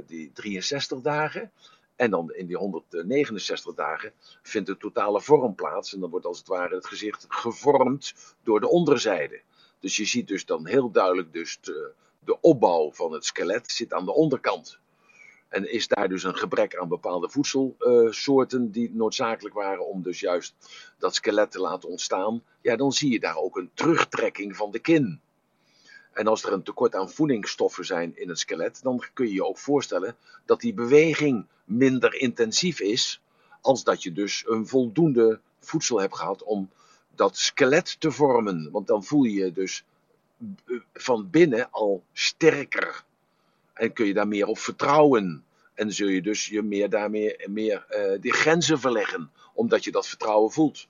Speaker 2: die 63 dagen. En dan in die 169 dagen vindt de totale vorm plaats. En dan wordt als het ware het gezicht gevormd door de onderzijde. Dus je ziet dus dan heel duidelijk dus de, de opbouw van het skelet zit aan de onderkant. En is daar dus een gebrek aan bepaalde voedselsoorten die noodzakelijk waren om dus juist dat skelet te laten ontstaan. Ja, dan zie je daar ook een terugtrekking van de kin. En als er een tekort aan voedingsstoffen zijn in het skelet, dan kun je je ook voorstellen dat die beweging minder intensief is, als dat je dus een voldoende voedsel hebt gehad om dat skelet te vormen. Want dan voel je je dus van binnen al sterker. En kun je daar meer op vertrouwen. En zul je dus je meer daarmee meer, uh, die grenzen verleggen, omdat je dat vertrouwen voelt.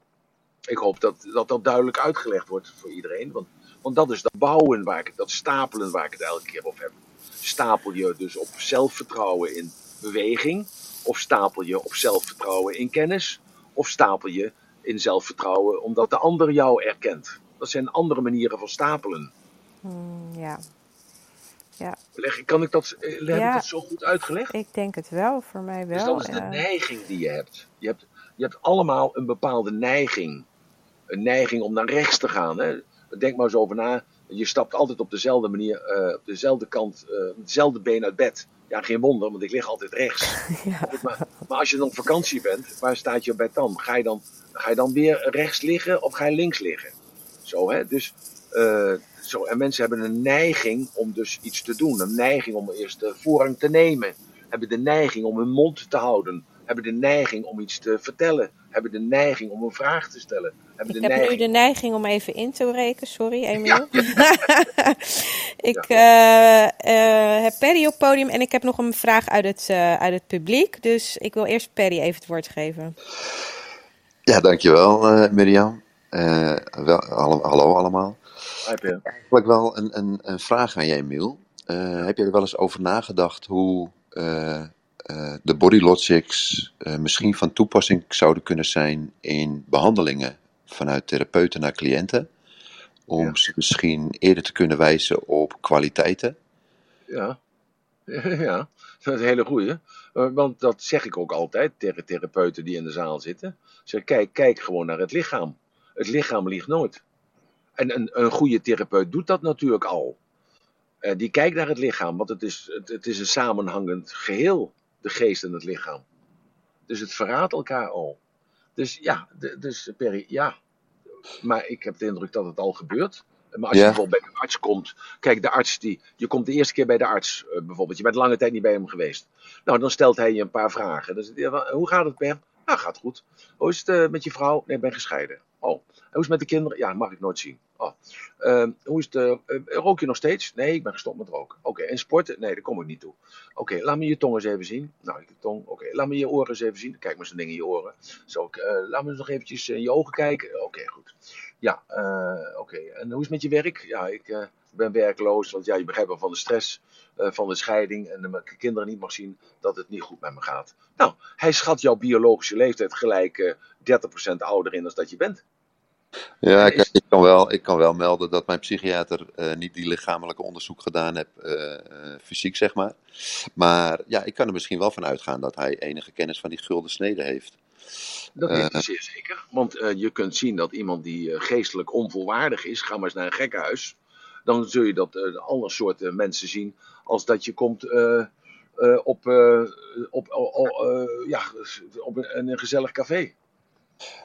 Speaker 2: Ik hoop dat, dat dat duidelijk uitgelegd wordt voor iedereen. Want, want dat is dat bouwen waar ik dat stapelen waar ik het elke keer op heb. Stapel je dus op zelfvertrouwen in beweging, of stapel je op zelfvertrouwen in kennis, of stapel je in zelfvertrouwen omdat de ander jou erkent. Dat zijn andere manieren van stapelen.
Speaker 1: Hmm, ja. ja.
Speaker 2: Leg, kan ik dat, eh, heb ik dat zo goed uitgelegd?
Speaker 1: Ik denk het wel, voor mij wel.
Speaker 2: Dus dat is de neiging die je hebt. Je, hebt. je hebt allemaal een bepaalde neiging. Een neiging om naar rechts te gaan. Hè? Denk maar eens over na. Je stapt altijd op dezelfde manier, uh, op dezelfde kant, uh, dezelfde been uit bed. Ja, geen wonder, want ik lig altijd rechts. Ja. Maar, maar, als je dan op vakantie bent, waar staat je bed dan? Ga je dan, ga je dan weer rechts liggen of ga je links liggen? Zo, hè? Dus, uh, zo. En mensen hebben een neiging om dus iets te doen. Een neiging om eerst de voorrang te nemen. Hebben de neiging om hun mond te houden. Hebben de neiging om iets te vertellen. Hebben de neiging om een vraag te stellen. Hebben
Speaker 1: ik
Speaker 2: de
Speaker 1: heb
Speaker 2: neiging...
Speaker 1: nu de neiging om even in te rekenen. Sorry, Emiel. Ja. ik ja. uh, uh, heb Perry op podium en ik heb nog een vraag uit het, uh, uit het publiek. Dus ik wil eerst Perry even het woord geven.
Speaker 5: Ja, dankjewel uh, Mirjam. wel, hallo, hallo allemaal. Eigenlijk wel een, een, een vraag aan jij, Emiel. heb je er wel eens over nagedacht hoe de body logics misschien van toepassing zouden kunnen zijn in behandelingen vanuit therapeuten naar cliënten. Om ja. ze misschien eerder te kunnen wijzen op kwaliteiten.
Speaker 2: Ja, ja dat is een hele goeie. Want dat zeg ik ook altijd tegen therapeuten die in de zaal zitten. Zeg, kijk, kijk gewoon naar het lichaam. Het lichaam liegt nooit. En een, een goede therapeut doet dat natuurlijk al. Uh, die kijkt naar het lichaam, want het is, het, het is een samenhangend geheel, de geest en het lichaam. Dus het verraadt elkaar al. Dus ja, de, dus Perry, ja. Maar ik heb de indruk dat het al gebeurt. Maar als je bijvoorbeeld bij de arts komt. Kijk, de arts die. Je komt de eerste keer bij de arts uh, bijvoorbeeld. Je bent lange tijd niet bij hem geweest. Nou, dan stelt hij je een paar vragen. Dus, hoe gaat het, Per? Nou, gaat goed. Hoe is het uh, met je vrouw? Nee, ik ben gescheiden. Oh. Hoe is het met de kinderen? Ja, mag ik nooit zien. Oh. Uh, hoe is het? Uh, rook je nog steeds? Nee, ik ben gestopt met roken. Oké, en sporten? Nee, daar kom ik niet toe. Oké, laat me je tong eens even zien. Nou, ik tong. Oké, laat me je oren eens even zien. Kijk maar zo'n ding in je oren. Zo, uh, laat me eens nog eventjes in je ogen kijken. Oké, goed. Ja, oké. En hoe is het met je werk? Ja, ik ben werkloos. Want ja, je begrijpt wel van de stress van de scheiding. En de kinderen niet mag zien dat het niet goed met me gaat. Nou, hij schat jouw biologische leeftijd gelijk 30% ouder in als dat je bent.
Speaker 5: Ja, ik, ik, kan wel, ik kan wel melden dat mijn psychiater uh, niet die lichamelijke onderzoek gedaan heeft, uh, uh, fysiek zeg maar. Maar ja, ik kan er misschien wel van uitgaan dat hij enige kennis van die gulden snede heeft.
Speaker 2: Dat weet ik zeer zeker. Want je kunt zien dat iemand die geestelijk onvolwaardig is, ga maar eens naar een gekkenhuis. Dan zul je dat alle soorten mensen zien als dat je komt op, op, ja, op een, een gezellig café.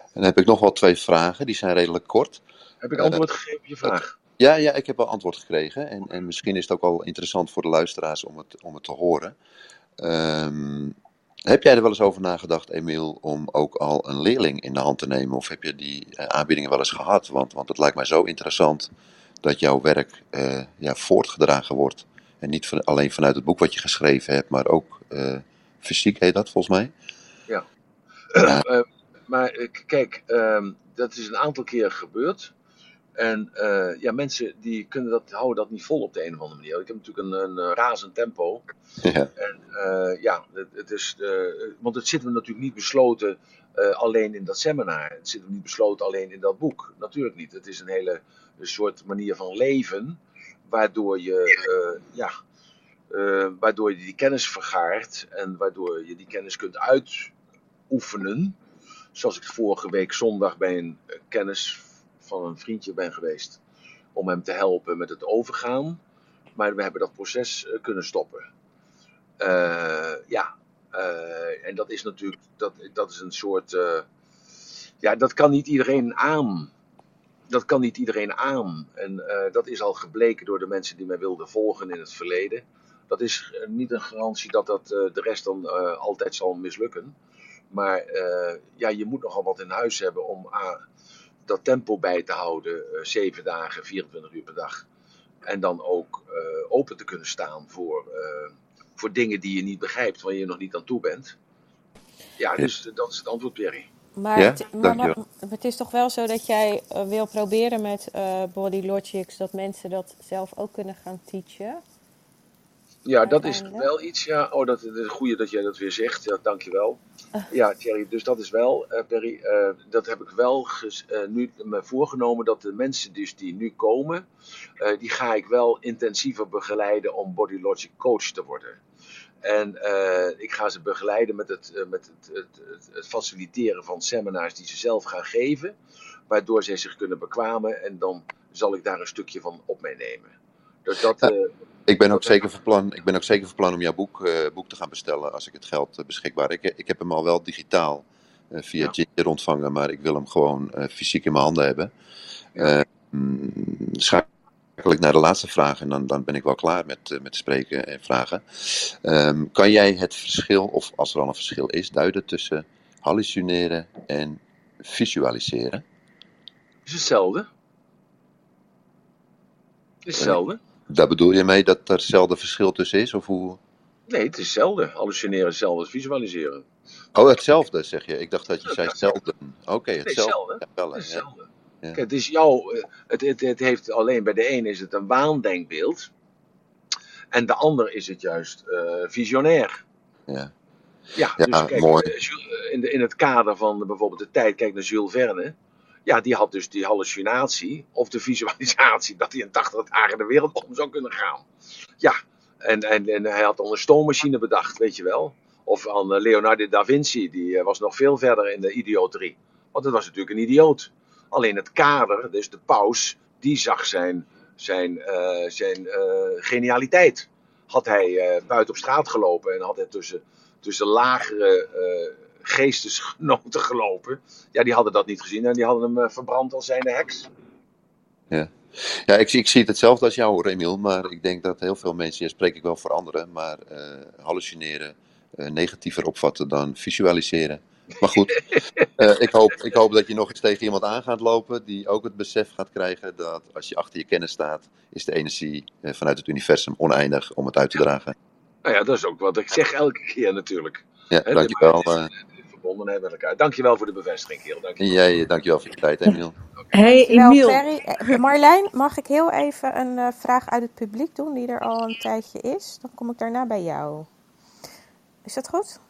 Speaker 5: En dan heb ik nog wel twee vragen, die zijn redelijk kort.
Speaker 2: Heb ik antwoord gegeven op je vraag?
Speaker 5: Ja, ja, ik heb wel antwoord gekregen. En, en misschien is het ook wel interessant voor de luisteraars om het, om het te horen. Um, heb jij er wel eens over nagedacht, Emiel, om ook al een leerling in de hand te nemen? Of heb je die uh, aanbiedingen wel eens gehad? Want, want het lijkt mij zo interessant dat jouw werk uh, ja, voortgedragen wordt. En niet van, alleen vanuit het boek wat je geschreven hebt, maar ook uh, fysiek heet dat volgens mij.
Speaker 2: Ja. Uh, maar kijk, um, dat is een aantal keer gebeurd. En uh, ja, mensen die kunnen dat, houden dat niet vol op de een of andere manier. Ik heb natuurlijk een, een razend tempo. Ja. En uh, ja, het, het is, uh, want het zit er natuurlijk niet besloten alleen in dat seminar. Het zit er niet besloten alleen in dat boek. Natuurlijk niet. Het is een hele een soort manier van leven. Waardoor je, ja, waardoor je die kennis vergaart. En waardoor je die kennis kunt uitoefenen. Zoals ik vorige week zondag bij een kennis van een vriendje ben geweest. Om hem te helpen met het overgaan. Maar we hebben dat proces eh, kunnen stoppen. Uh, ja, en dat is natuurlijk, dat, dat is een soort, ja, dat kan niet iedereen aan. Dat kan niet iedereen aan. En dat is al gebleken door de mensen die mij wilden volgen in het verleden. Dat is niet een garantie dat dat de rest dan altijd zal mislukken. Maar ja, je moet nogal wat in huis hebben om dat tempo bij te houden, uh, zeven dagen, 24 uur per dag. En dan ook uh, open te kunnen staan voor, uh, voor dingen die je niet begrijpt, waar je nog niet aan toe bent. Ja, dus dat is het antwoord, Perry.
Speaker 1: Maar, ja? het, maar, maar, het is toch wel zo dat jij wil proberen met Body Logics dat mensen dat zelf ook kunnen gaan teachen?
Speaker 2: Ja, dat is wel iets, ja. Oh, dat is goede dat jij dat weer zegt. Ja, dankjewel. Uh. Ja, Thierry, dus dat is wel, uh, Perry, uh, dat heb ik wel nu me voorgenomen dat de mensen dus die nu komen, die ga ik wel intensiever begeleiden om Body Logic coach te worden. En ik ga ze begeleiden met, het, met het, het, het, het, faciliteren van seminars die ze zelf gaan geven, waardoor zij zich kunnen bekwamen en dan zal ik daar een stukje van op meenemen. Dus dat,
Speaker 5: ik ben ook zeker van plan, ik ben ook zeker van plan om jouw boek, uh, boek te gaan bestellen als ik het geld uh, beschikbaar heb. Ik, ik heb hem al wel digitaal uh, via ja. Ginger ontvangen, maar ik wil hem gewoon fysiek in mijn handen hebben. Ja. Mm, schakel ik naar de laatste vraag en dan, dan ben ik wel klaar met, met spreken en vragen. Um, kan jij het verschil, of als er al een verschil is, duiden tussen hallucineren en visualiseren?
Speaker 2: Is hetzelfde. Is hetzelfde.
Speaker 5: Daar bedoel je mee dat er zelden verschil tussen is? Of hoe?
Speaker 2: Nee, het is hetzelfde. Hallucineren is hetzelfde als visualiseren.
Speaker 5: Oh, hetzelfde zeg je. Ik dacht dat je ja, zei hetzelfde. Oké, okay, hetzelfde.
Speaker 2: Nee, hetzelfde. Ja, het, is hetzelfde. Ja. Kijk, het is jouw. Eh, het, het, het heeft alleen bij de een is het een waandenkbeeld. En de ander is het juist uh, visionair.
Speaker 5: Ja.
Speaker 2: Ja, dus kijk, mooi. Eh, in, de, in het kader van bijvoorbeeld de tijd, kijk naar Jules Verne ja, die had dus die hallucinatie of de visualisatie dat hij in 80 dagen de wereld om zou kunnen gaan. Ja, en, en, en hij had dan een stoommachine bedacht, weet je wel. Of aan eh, Leonardo da Vinci, die eh, was nog veel verder in de idioterie. Want het was natuurlijk een idioot. Alleen het kader, dus de paus, die zag zijn, zijn, uh, zijn genialiteit. Had hij buiten op straat gelopen en had hij tussen, tussen lagere geestesgenoten gelopen. Ja, die hadden dat niet gezien en die hadden hem uh, verbrand als zijnde heks.
Speaker 5: Ja, ja ik, ik zie het hetzelfde als jou, Remiel. Maar ik denk dat heel veel mensen, ja, spreek ik wel voor anderen, maar uh, hallucineren uh, negatiever opvatten dan visualiseren. Maar goed, ik, hoop, ik hoop dat je nog eens tegen iemand aan gaat lopen die ook het besef gaat krijgen dat als je achter je kennis staat, is de energie vanuit het universum oneindig om het uit te dragen.
Speaker 2: Nou ja, dat is ook wat ik zeg elke keer natuurlijk.
Speaker 5: Ja, dankjewel.
Speaker 2: Verbondenheid met elkaar. Dankjewel voor de bevestiging, Kiel.
Speaker 5: Dankjewel. Jij, dankjewel voor je tijd, Emiel.
Speaker 1: Hey, Emiel. Eh, Marlijn, mag ik heel even een uh, vraag uit het publiek doen, die er al een tijdje is? Dan kom ik daarna bij jou. Is dat goed?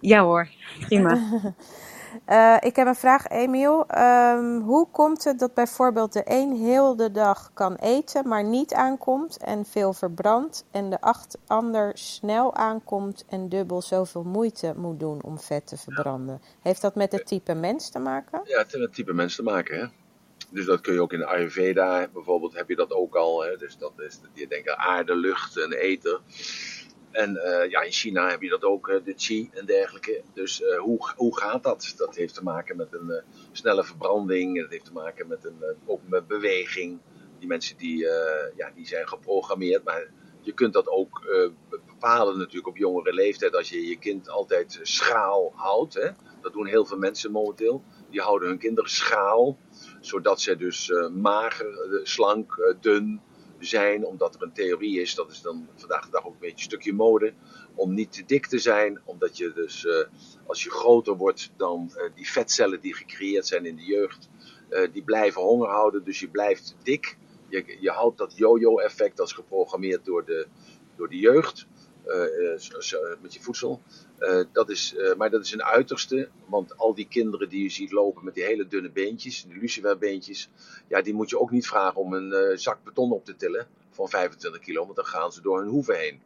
Speaker 6: Ja hoor, prima.
Speaker 1: Uh, ik heb een vraag, Emiel. Um, hoe komt het dat bijvoorbeeld de een heel de dag kan eten, maar niet aankomt en veel verbrandt, en de acht ander snel aankomt en dubbel zoveel moeite moet doen om vet te verbranden? Heeft dat met het type mens te maken?
Speaker 2: Ja, het heeft met het type mens te maken. Hè? Dus dat kun je ook in de Ayurveda bijvoorbeeld, heb je dat ook al. Hè? Dus dat is, je denkt aan aarde, lucht en eten. En uh, ja, in China heb je dat ook, uh, de qi en dergelijke. Dus uh, hoe, hoe gaat dat? Dat heeft te maken met een snelle verbranding. Dat heeft te maken met een, ook met beweging. Die mensen die, ja, die zijn geprogrammeerd. Maar je kunt dat ook bepalen natuurlijk op jongere leeftijd. Als je je kind altijd schaal houdt. Hè? Dat doen heel veel mensen momenteel. Die houden hun kinderen schaal. Zodat ze dus mager, slank, dun zijn, omdat er een theorie is, dat is dan vandaag de dag ook een beetje een stukje mode, om niet te dik te zijn, omdat je dus uh, als je groter wordt dan uh, die vetcellen die gecreëerd zijn in de jeugd, die blijven honger houden, dus je blijft dik. Je, je houdt dat yo-yo-effect, dat is geprogrammeerd door de, door de jeugd. Met je voedsel. dat is, maar dat is een uiterste, want al die kinderen die je ziet lopen met die hele dunne beentjes, die luciferbeentjes, ja, die moet je ook niet vragen om een zak beton op te tillen van 25 kilo, want dan gaan ze door hun hoeven heen.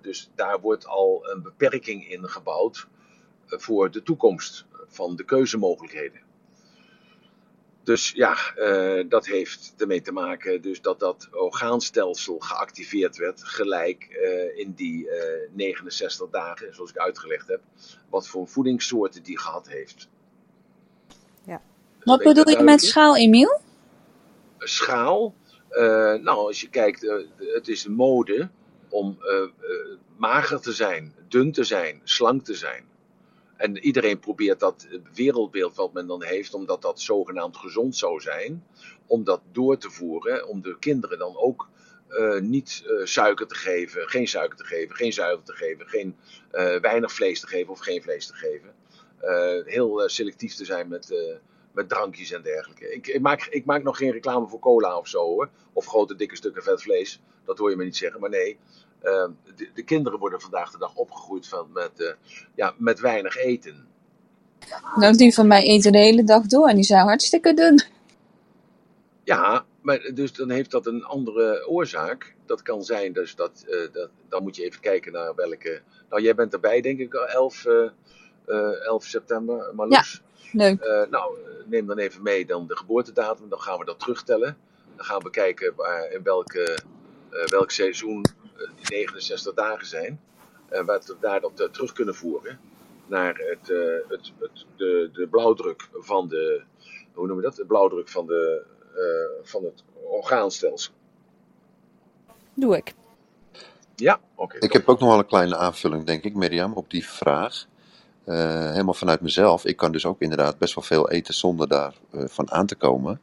Speaker 2: Dus daar wordt al een beperking in gebouwd voor de toekomst van de keuzemogelijkheden. Dus ja, uh, dat heeft ermee te maken dus dat dat orgaanstelsel geactiveerd werd, gelijk in die 69 dagen, zoals ik uitgelegd heb, wat voor voedingssoorten die gehad heeft.
Speaker 6: Ja. Wat bedoel je met schaal, Emiel?
Speaker 2: Schaal? Uh, nou, als je kijkt, uh, het is mode om uh, mager te zijn, dun te zijn, slank te zijn. En iedereen probeert dat wereldbeeld wat men dan heeft, omdat dat zogenaamd gezond zou zijn, om dat door te voeren, om de kinderen dan ook niet suiker te geven, geen suiker te geven, geen zuivel te geven, geen weinig vlees te geven of geen vlees te geven. heel selectief te zijn met met drankjes en dergelijke. Ik, ik, maak, ik maak nog geen reclame voor cola of zo hoor. Of grote dikke stukken vet vlees. Dat hoor je me niet zeggen. Maar nee, uh, de, de, kinderen worden vandaag de dag opgegroeid van met, uh, ja, met weinig eten.
Speaker 6: Nou, die van mij eten de hele dag door en die zijn hartstikke dun.
Speaker 2: Ja, maar dus dan heeft dat een andere oorzaak. Dat kan zijn, dus dat, uh, dat dan moet je even kijken naar welke. Nou, jij bent erbij, denk ik, 11, 11 september, Marloes.
Speaker 6: Ja. Leuk.
Speaker 2: Nou, neem dan even mee dan de geboortedatum. Dan gaan we dat terugtellen. Dan gaan we kijken waar, in welke, welk seizoen uh, die 69 dagen zijn. En wat we daarop terug kunnen voeren naar het, het, het, de, de blauwdruk van de. Hoe noemen we dat? De blauwdruk van, de, van het orgaanstelsel.
Speaker 6: Doe ik.
Speaker 2: Ja, oké. Okay,
Speaker 5: ik heb ook nog wel een kleine aanvulling, denk ik, Mirjam, op die vraag. Uh, helemaal vanuit mezelf. Ik kan dus ook inderdaad best wel veel eten zonder daarvan uh, van aan te komen.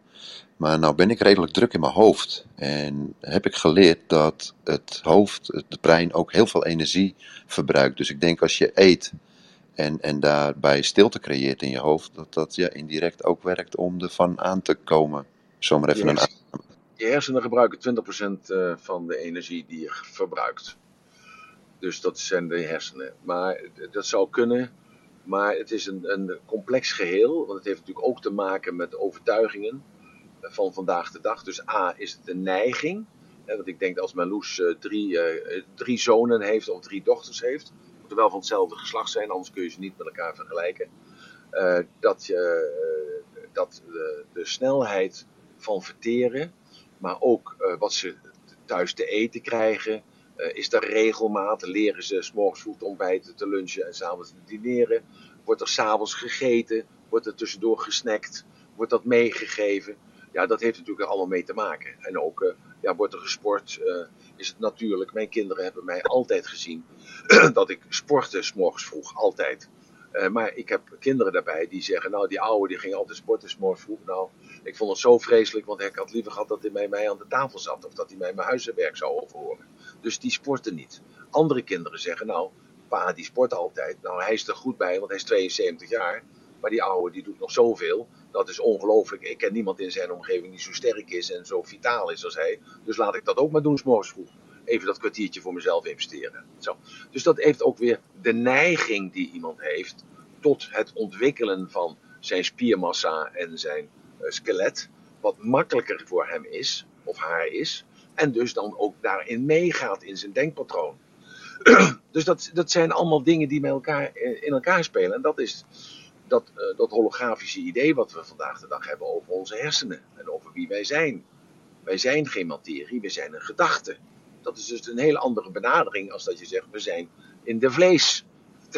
Speaker 5: Maar nou ben ik redelijk druk in mijn hoofd. En heb ik geleerd dat het hoofd, het brein, ook heel veel energie verbruikt. Dus ik denk als je eet en, en daarbij stilte creëert in je hoofd, dat dat ja, indirect ook werkt om ervan aan te komen. Zomaar even
Speaker 2: een Je hersenen gebruiken 20% uh, van de energie die je verbruikt. Dus dat zijn de hersenen. Maar dat zou kunnen maar het is een, een complex geheel, want het heeft natuurlijk ook te maken met overtuigingen van vandaag de dag. Dus A, is het neiging. Hè, want ik denk dat als Marloes uh, drie, uh, drie zonen heeft of drie dochters heeft, moeten wel van hetzelfde geslacht zijn, anders kun je ze niet met elkaar vergelijken. Dat je, dat de, snelheid van verteren, maar ook wat ze thuis te eten krijgen, is er regelmaat? Leren ze s'morgens vroeg te ontbijten, te lunchen en s'avonds te dineren? Wordt er s'avonds gegeten? Wordt er tussendoor gesnackt? Wordt dat meegegeven? Ja, dat heeft natuurlijk allemaal mee te maken. En ook, uh, ja, wordt er gesport? Uh, is het natuurlijk. Mijn kinderen hebben mij altijd gezien dat ik sportte s'morgens vroeg, altijd. Uh, maar ik heb kinderen daarbij die zeggen, nou die oude die ging altijd sporten s'morgens vroeg. Nou, ik vond het zo vreselijk, want ik had liever gehad dat hij bij mij aan de tafel zat. Of dat hij mij mijn huiswerk zou overhoren. Dus die sporten niet. Andere kinderen zeggen, nou, pa die sport altijd. Nou, hij is er goed bij, want hij is 72 jaar. Maar die oude die doet nog zoveel. Dat is ongelooflijk. Ik ken niemand in zijn omgeving die zo sterk is en zo vitaal is als hij. Dus laat ik dat ook maar doen, s'morgens vroeg. Even dat kwartiertje voor mezelf investeren. Zo. Dus dat heeft ook weer de neiging die iemand heeft tot het ontwikkelen van zijn spiermassa en zijn uh, skelet. Wat makkelijker voor hem is, of haar is. En dus dan ook daarin meegaat in zijn denkpatroon. dus dat, dat zijn allemaal dingen die met elkaar, eh, in elkaar spelen. En dat is dat, uh, dat holografische idee wat we vandaag de dag hebben over onze hersenen. En over wie wij zijn. Wij zijn geen materie, we zijn een gedachte. Dat is dus een hele andere benadering als dat je zegt, we zijn in de vlees.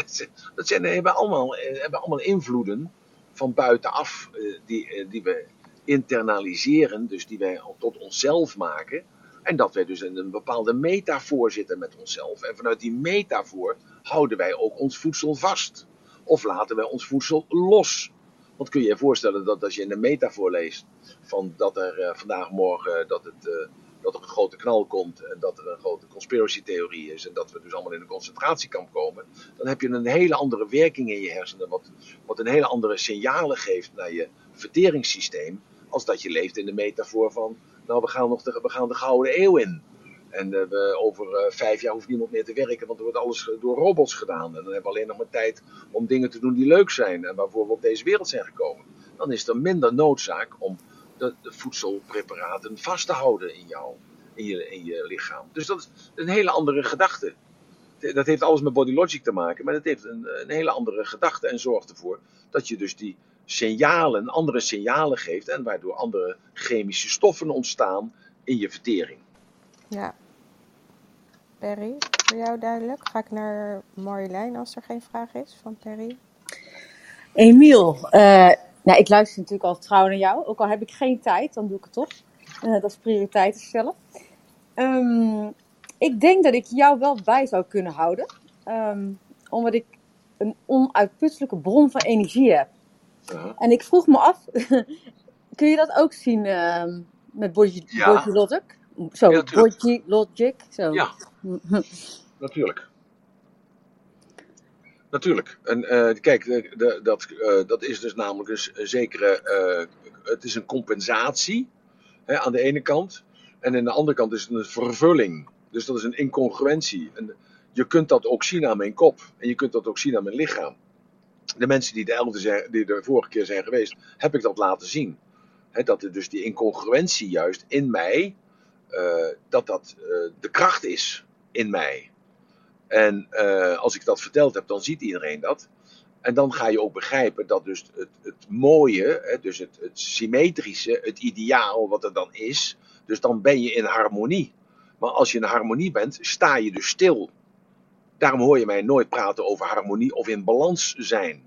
Speaker 2: Dat, zijn, hebben, allemaal, eh, hebben allemaal invloeden van buitenaf die, die we internaliseren, dus die wij tot onszelf maken. En dat wij dus in een bepaalde metafoor zitten met onszelf. En vanuit die metafoor houden wij ook ons voedsel vast. Of laten wij ons voedsel los. Want kun je je voorstellen dat als je in een metafoor leest van dat er uh, vandaag morgen dat het uh, dat er een grote knal komt en dat er een grote conspiracy theorie is en dat we dus allemaal in een concentratiekamp komen, dan heb je een hele andere werking in je hersenen, wat, wat een hele andere signalen geeft naar je verteringssysteem, als dat je leeft in de metafoor van, nou we gaan, nog de, we gaan de gouden eeuw in. En uh, we, over uh, vijf jaar hoeft niemand meer te werken, want er wordt alles door robots gedaan. En dan hebben we alleen nog maar tijd om dingen te doen die leuk zijn en waarvoor we op deze wereld zijn gekomen. Dan is er minder noodzaak om de, de voedselpreparaten vast te houden in jou, in je, in je lichaam. Dus dat is een hele andere gedachte. Dat heeft alles met body logic te maken, maar dat heeft een, een hele andere gedachte en zorgt ervoor dat je dus die signalen, andere signalen geeft en waardoor andere chemische stoffen ontstaan in je vertering.
Speaker 1: Ja. Perry, voor jou duidelijk? Ga ik naar Marjolein als er geen vraag is van Perry?
Speaker 7: Emiel, uh, nou, ik luister natuurlijk al trouw naar jou. Ook al heb ik geen tijd, dan doe ik het toch. Uh, dat is prioriteiten stellen. Um, ik denk dat ik jou wel bij zou kunnen houden. Um, omdat ik een onuitputtelijke bron van energie heb. Uh-huh. En ik vroeg me af, kun je dat ook zien uh, met Body,
Speaker 2: Ja.
Speaker 7: Zo,
Speaker 2: Ja,
Speaker 7: Logic. Zo.
Speaker 2: Ja. Natuurlijk. Natuurlijk. En eh, kijk, de, de- dat, eh, dat is dus namelijk een, s- een zekere. eh, het is een compensatie hè, aan de ene kant. En aan de andere kant is het een vervulling. Dus dat is een incongruentie. En je kunt dat ook zien aan mijn kop. En je kunt dat ook zien aan mijn lichaam. De mensen die de, elfde zijn, die de vorige keer zijn geweest, heb ik dat laten zien. Hè, dat er dus die incongruentie juist in mij, dat dat eh, de kracht is in mij. En eh, als ik dat verteld heb, dan ziet iedereen dat. En dan ga je ook begrijpen dat dus het, het mooie, hè, dus het, het symmetrische, het ideaal wat er dan is, dus dan ben je in harmonie. Maar als je in harmonie bent, sta je dus stil. Daarom hoor je mij nooit praten over harmonie of in balans zijn.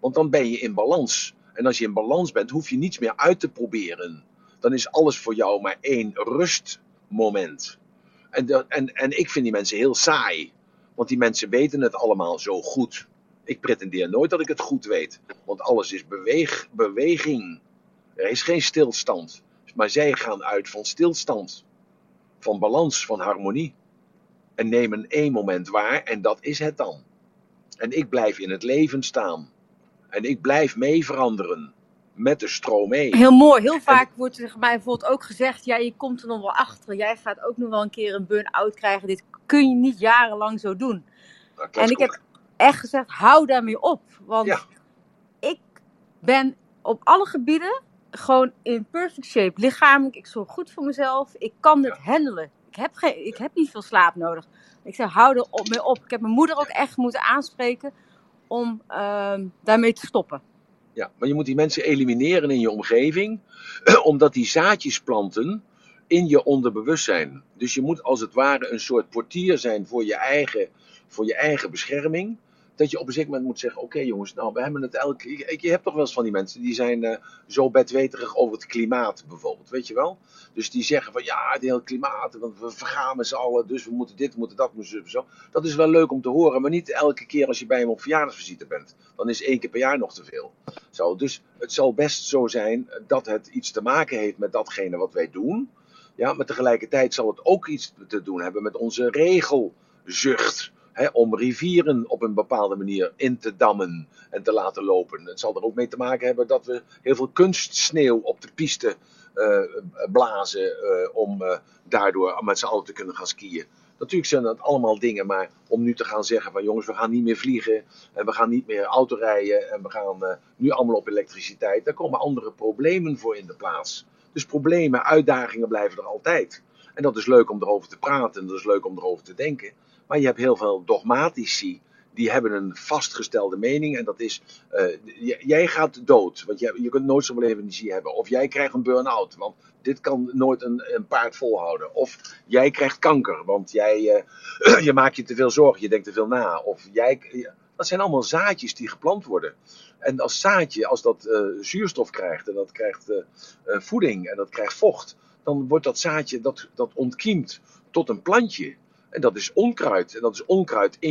Speaker 2: Want dan ben je in balans. En als je in balans bent, hoef je niets meer uit te proberen. Dan is alles voor jou maar één rustmoment. En, en, en ik vind die mensen heel saai. Want die mensen weten het allemaal zo goed. Ik pretendeer nooit dat ik het goed weet. Want alles is beweeg, beweging. Er is geen stilstand. Maar zij gaan uit van stilstand. Van balans, van harmonie. En nemen één moment waar en dat is het dan. En ik blijf in het leven staan. En ik blijf mee veranderen. Met de stroom mee.
Speaker 7: Heel mooi. Heel vaak wordt tegen mij bijvoorbeeld ook gezegd: ja, je komt er nog wel achter. Jij gaat ook nog wel een keer een burn-out krijgen. Dit kun je niet jarenlang zo doen. En ik heb echt gezegd: hou daarmee op. Want
Speaker 2: Ja.
Speaker 7: ik ben op alle gebieden gewoon in perfect shape. Lichamelijk, ik zorg goed voor mezelf. Ik kan dit handelen. Ik heb, geen, ik heb niet veel slaap nodig. Ik zeg: hou er op, mee op. Ik heb mijn moeder ook echt moeten aanspreken om ehm, daarmee te stoppen.
Speaker 2: Ja, maar je moet die mensen elimineren in je omgeving, omdat die zaadjes planten in je onderbewustzijn. Dus je moet als het ware een soort portier zijn voor je eigen, voor je eigen bescherming. Dat je op een zeker moment moet zeggen: Oké jongens, nou, we hebben het elke. Je, je hebt toch wel eens van die mensen die zijn eh, zo bedweterig over het klimaat, bijvoorbeeld. Weet je wel? Dus die zeggen van ja, het hele klimaat, want we vergaan met z'n allen, dus we moeten dit, we moeten dat, moeten zo. Dat is wel leuk om te horen, maar niet elke keer als je bij hem op verjaardagsvisite bent. Dan is één keer per jaar nog te veel. Zo, dus het zal best zo zijn dat het iets te maken heeft met datgene wat wij doen. Ja, maar tegelijkertijd zal het ook iets te doen hebben met onze regelzucht. Om rivieren op een bepaalde manier in te dammen en te laten lopen. Het zal er ook mee te maken hebben dat we heel veel kunstsneeuw op de piste eh, blazen. eh, om eh, daardoor met z'n allen te kunnen gaan skiën. Natuurlijk zijn dat allemaal dingen, maar om nu te gaan zeggen van jongens, we gaan niet meer vliegen en we gaan niet meer autorijden en we gaan nu allemaal op elektriciteit, daar komen andere problemen voor in de plaats. Dus problemen, uitdagingen blijven er altijd. En dat is leuk om erover te praten en dat is leuk om erover te denken. Maar je hebt heel veel dogmatici, die hebben een vastgestelde mening en dat is, eh, jij gaat dood, want je, je kunt nooit zoveel energie hebben. Of jij krijgt een burn-out, want dit kan nooit een, een paard volhouden. Of jij krijgt kanker, want jij, eh, je maakt je te veel zorgen, je denkt te veel na. Of jij, dat zijn allemaal zaadjes die geplant worden. En als zaadje, als dat eh, zuurstof krijgt en dat krijgt voeding en dat krijgt vocht, dan wordt dat zaadje, dat, dat ontkiemt tot een plantje. En dat is onkruid. En dat is onkruid in,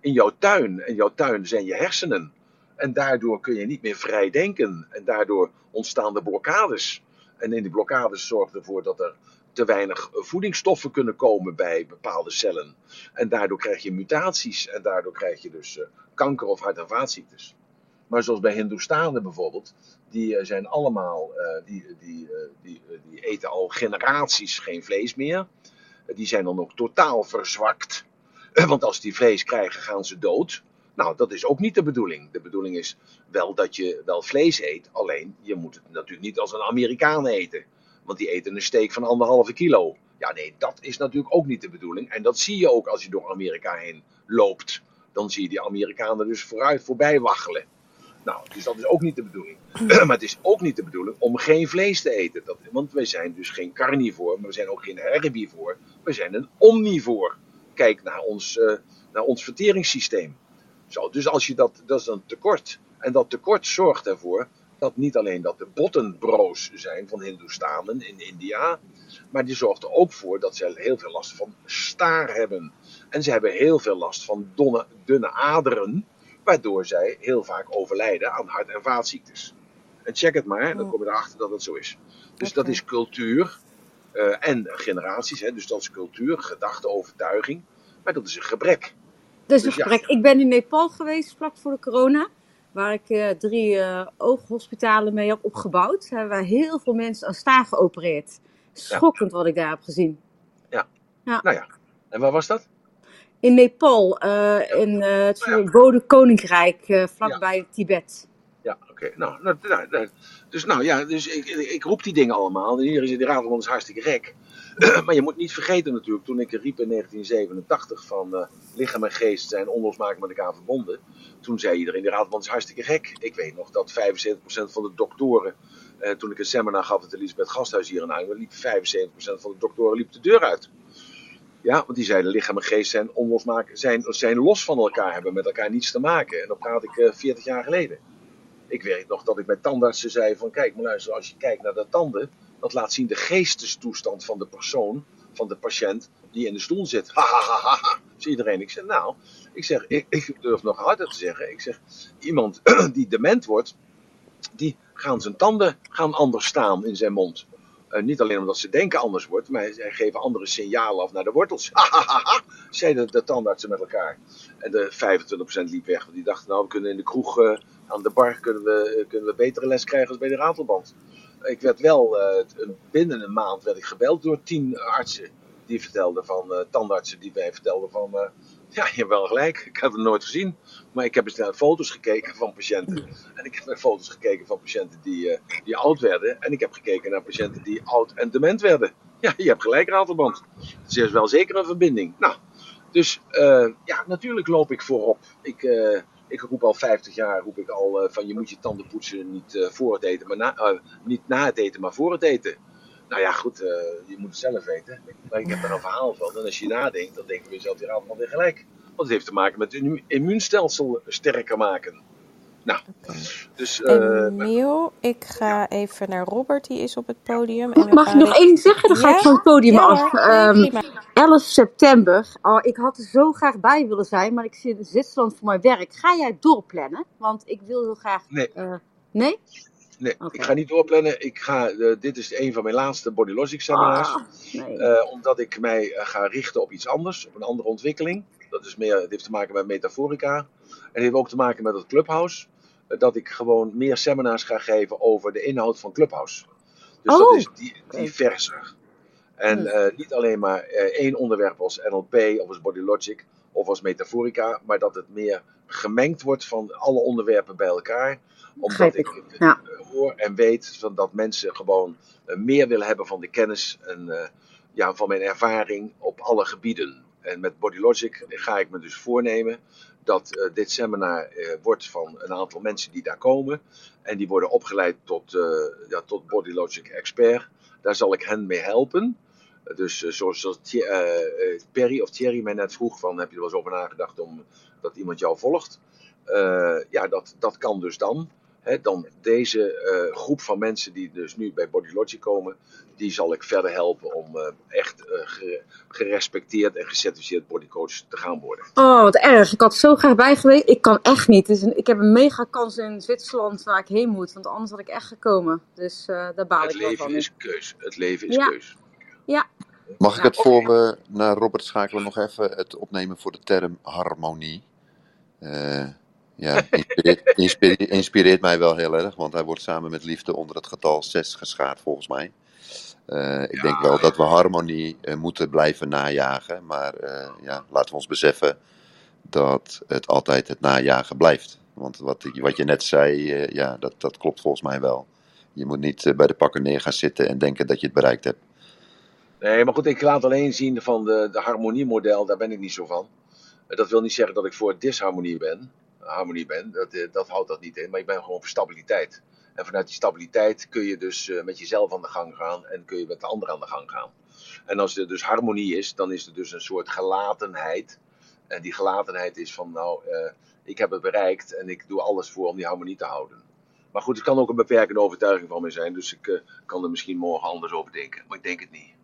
Speaker 2: in jouw tuin. En jouw tuin zijn je hersenen. En daardoor kun je niet meer vrij denken. En daardoor ontstaan de blokkades. En in die blokkades zorgt ervoor dat er te weinig voedingsstoffen kunnen komen bij bepaalde cellen. En daardoor krijg je mutaties en daardoor krijg je dus kanker of hart- en vaatziektes. Maar zoals bij Hindoestanen bijvoorbeeld, die zijn allemaal, die, die, die, die eten al generaties geen vlees meer. Die zijn dan ook totaal verzwakt. Want als die vlees krijgen, gaan ze dood. Nou, dat is ook niet de bedoeling. De bedoeling is wel dat je wel vlees eet. Alleen, je moet het natuurlijk niet als een Amerikaan eten. Want die eten een steak van anderhalve kilo. Ja, nee, dat is natuurlijk ook niet de bedoeling. En dat zie je ook als je door Amerika heen loopt. Dan zie je die Amerikanen dus vooruit voorbij waggelen. Nou, dus dat is ook niet de bedoeling. maar het is ook niet de bedoeling om geen vlees te eten. Dat, want wij zijn dus geen carnivoor, maar we zijn ook geen herbivoor. We zijn een omnivoor. Kijk naar ons, uh, naar ons verteringssysteem. Zo, dus als je dat, dat is een tekort. En dat tekort zorgt ervoor dat niet alleen dat de botten broos zijn van Hindoestanen in India, maar die zorgt er ook voor dat ze heel veel last van staar hebben. En ze hebben heel veel last van dunne aderen, waardoor zij heel vaak overlijden aan hart- en vaatziektes. En check het maar, dan kom je erachter dat het zo is. Dus dat is cultuur uh, en generaties, hè, dus dat is cultuur, gedachte, overtuiging, maar dat is een gebrek.
Speaker 7: Dat is een gebrek. Ja. Ik ben in Nepal geweest vlak voor de corona. Waar ik uh, drie uh, ooghospitalen mee heb opgebouwd. Daar hebben heel veel mensen aan staar geopereerd. Schokkend ja. wat ik daar heb gezien.
Speaker 2: Ja. ja. Nou ja. En waar was dat?
Speaker 7: In Nepal. Uh, in het verboden koninkrijk. vlakbij Tibet.
Speaker 2: Ja, oké. Okay. Nou, nou, nou, dus nou ja, dus ik, ik, roep die dingen allemaal. Hier is de Raadman is hartstikke gek. maar je moet niet vergeten natuurlijk, toen ik riep in 1987 van uh, lichaam en geest zijn onlosmakelijk met elkaar verbonden. Toen zei iedereen, de Raadman is hartstikke gek. Ik weet nog dat 75% van de doktoren, uh, toen ik een seminar gaf at Elisabeth Gasthuis hier in Eindhoven, liep 75% van de doktoren liep de deur uit. Ja, want die zeiden lichaam en geest zijn zijn, zijn los van elkaar, hebben met elkaar niets te maken. En dat praat ik uh, 40 jaar geleden. Ik weet nog dat ik bij tandartsen zei van kijk, maar luister, als je kijkt naar de tanden, dat laat zien de geestestoestand van de persoon, van de patiënt, die in de stoel zit. Ha, ha, ha. Dus iedereen, ik zeg nou, ik zeg, ik durf nog harder te zeggen, ik zeg, iemand die dement wordt, die gaan zijn tanden gaan anders staan in zijn mond. Uh, niet alleen omdat ze denken anders wordt, maar zij geven andere signalen af naar de wortels. Zeiden de tandartsen met elkaar. En de 25% liep weg, want die dachten, nou, we kunnen in de kroeg, uh, aan de bar, kunnen we, kunnen we betere les krijgen als bij de ratelband. Ik werd wel, uh, binnen een maand werd ik gebeld door tien artsen. Die vertelden van, tandartsen die mij vertelden van, ja, je hebt wel gelijk, ik had het nooit gezien. Maar ik heb eens naar foto's gekeken van patiënten. En ik heb naar foto's gekeken van patiënten die, die oud werden. En ik heb gekeken naar patiënten die oud en dement werden. Ja, je hebt gelijk, Ratelband. Dus er is wel zeker een verbinding. Nou, dus ja, natuurlijk loop ik voorop. Ik ik roep al 50 jaar roep ik al van je moet je tanden poetsen niet voor het eten, maar niet na het eten, maar voor het eten. Nou ja, goed, je moet het zelf weten. Maar ik heb er een verhaal van. En als je nadenkt, dan denk je jezelf weer allemaal weer gelijk. Want het heeft te maken met het immuunstelsel sterker maken. Nou, dus...
Speaker 1: Emiel, ik ga even naar Robert, die is op het podium. En
Speaker 7: Mag je nog één zeggen? Dan ga ja? ik van het podium ja, af. Um, 11 september. Oh, ik had er zo graag bij willen zijn, maar ik zit in Zwitserland voor mijn werk. Ga jij doorplannen? Want ik wil heel graag...
Speaker 2: Nee.
Speaker 7: Uh, nee?
Speaker 2: Nee, okay. ik ga niet doorplannen. Ik ga, uh, dit is een van mijn laatste Body Logic seminars. Ah, nee. uh, omdat ik mij ga richten op iets anders, op een andere ontwikkeling. Dat is meer, het heeft te maken met metaforica. En het heeft ook te maken met het Clubhouse dat ik gewoon meer seminars ga geven over de inhoud van Clubhouse. Dus oh. dat is diverser. En niet alleen maar één onderwerp als NLP of als Body Logic of als metaforica, maar dat het meer gemengd wordt van alle onderwerpen bij elkaar. Omdat ik, ik ja. hoor en weet van dat mensen gewoon uh, meer willen hebben van de kennis en ja, van mijn ervaring op alle gebieden. En met Body Logic ga ik me dus voornemen dat uh, dit seminar uh, wordt van een aantal mensen die daar komen. En die worden opgeleid tot, uh, ja, tot Body Logic Expert. Daar zal ik hen mee helpen. Dus zoals, zoals Perry of Thierry mij net vroeg: van, heb je er wel eens over nagedacht om dat iemand jou volgt? ja, dat, dat kan dus dan. He, dan deze uh, groep van mensen die dus nu bij Body Logic komen, die zal ik verder helpen om uh, echt uh, gerespecteerd en gecertificeerd bodycoach te gaan worden.
Speaker 7: Oh, wat erg. Ik had zo graag bij geweest. Ik kan echt niet. Dus ik heb een mega kans in Zwitserland waar ik heen moet, want anders had ik echt gekomen. Dus daar baal
Speaker 2: het
Speaker 7: ik wel van.
Speaker 2: Het leven is keus. Het leven is ja. keus.
Speaker 7: Ja.
Speaker 5: Mag ik het voor we naar Robert schakelen nog even het opnemen voor de term harmonie? Ja, inspireert, inspireert, inspireert, mij wel heel erg, want hij wordt samen met liefde onder het getal 6 geschaard volgens mij. Uh, ik denk wel dat we harmonie uh, moeten blijven najagen, maar ja, laten we ons beseffen dat het altijd het najagen blijft. Want wat, wat je net zei, ja, dat, dat klopt volgens mij wel. Je moet niet bij de pakken neer gaan zitten en denken dat je het bereikt hebt.
Speaker 2: Nee, maar goed, ik laat alleen zien van de, de harmoniemodel, daar ben ik niet zo van. Dat wil niet zeggen dat ik voor disharmonie ben. Harmonie ben, dat, eh, dat houdt dat niet in. Maar ik ben gewoon voor stabiliteit. En vanuit die stabiliteit kun je dus eh, met jezelf aan de gang gaan en kun je met de ander aan de gang gaan. En als er dus harmonie is, dan is er dus een soort gelatenheid. En die gelatenheid is van, nou, uh, ik heb het bereikt en ik doe alles voor om die harmonie te houden. Maar goed, het kan ook een beperkende overtuiging van mij zijn, dus ik kan er misschien morgen anders over denken. Maar ik denk het niet.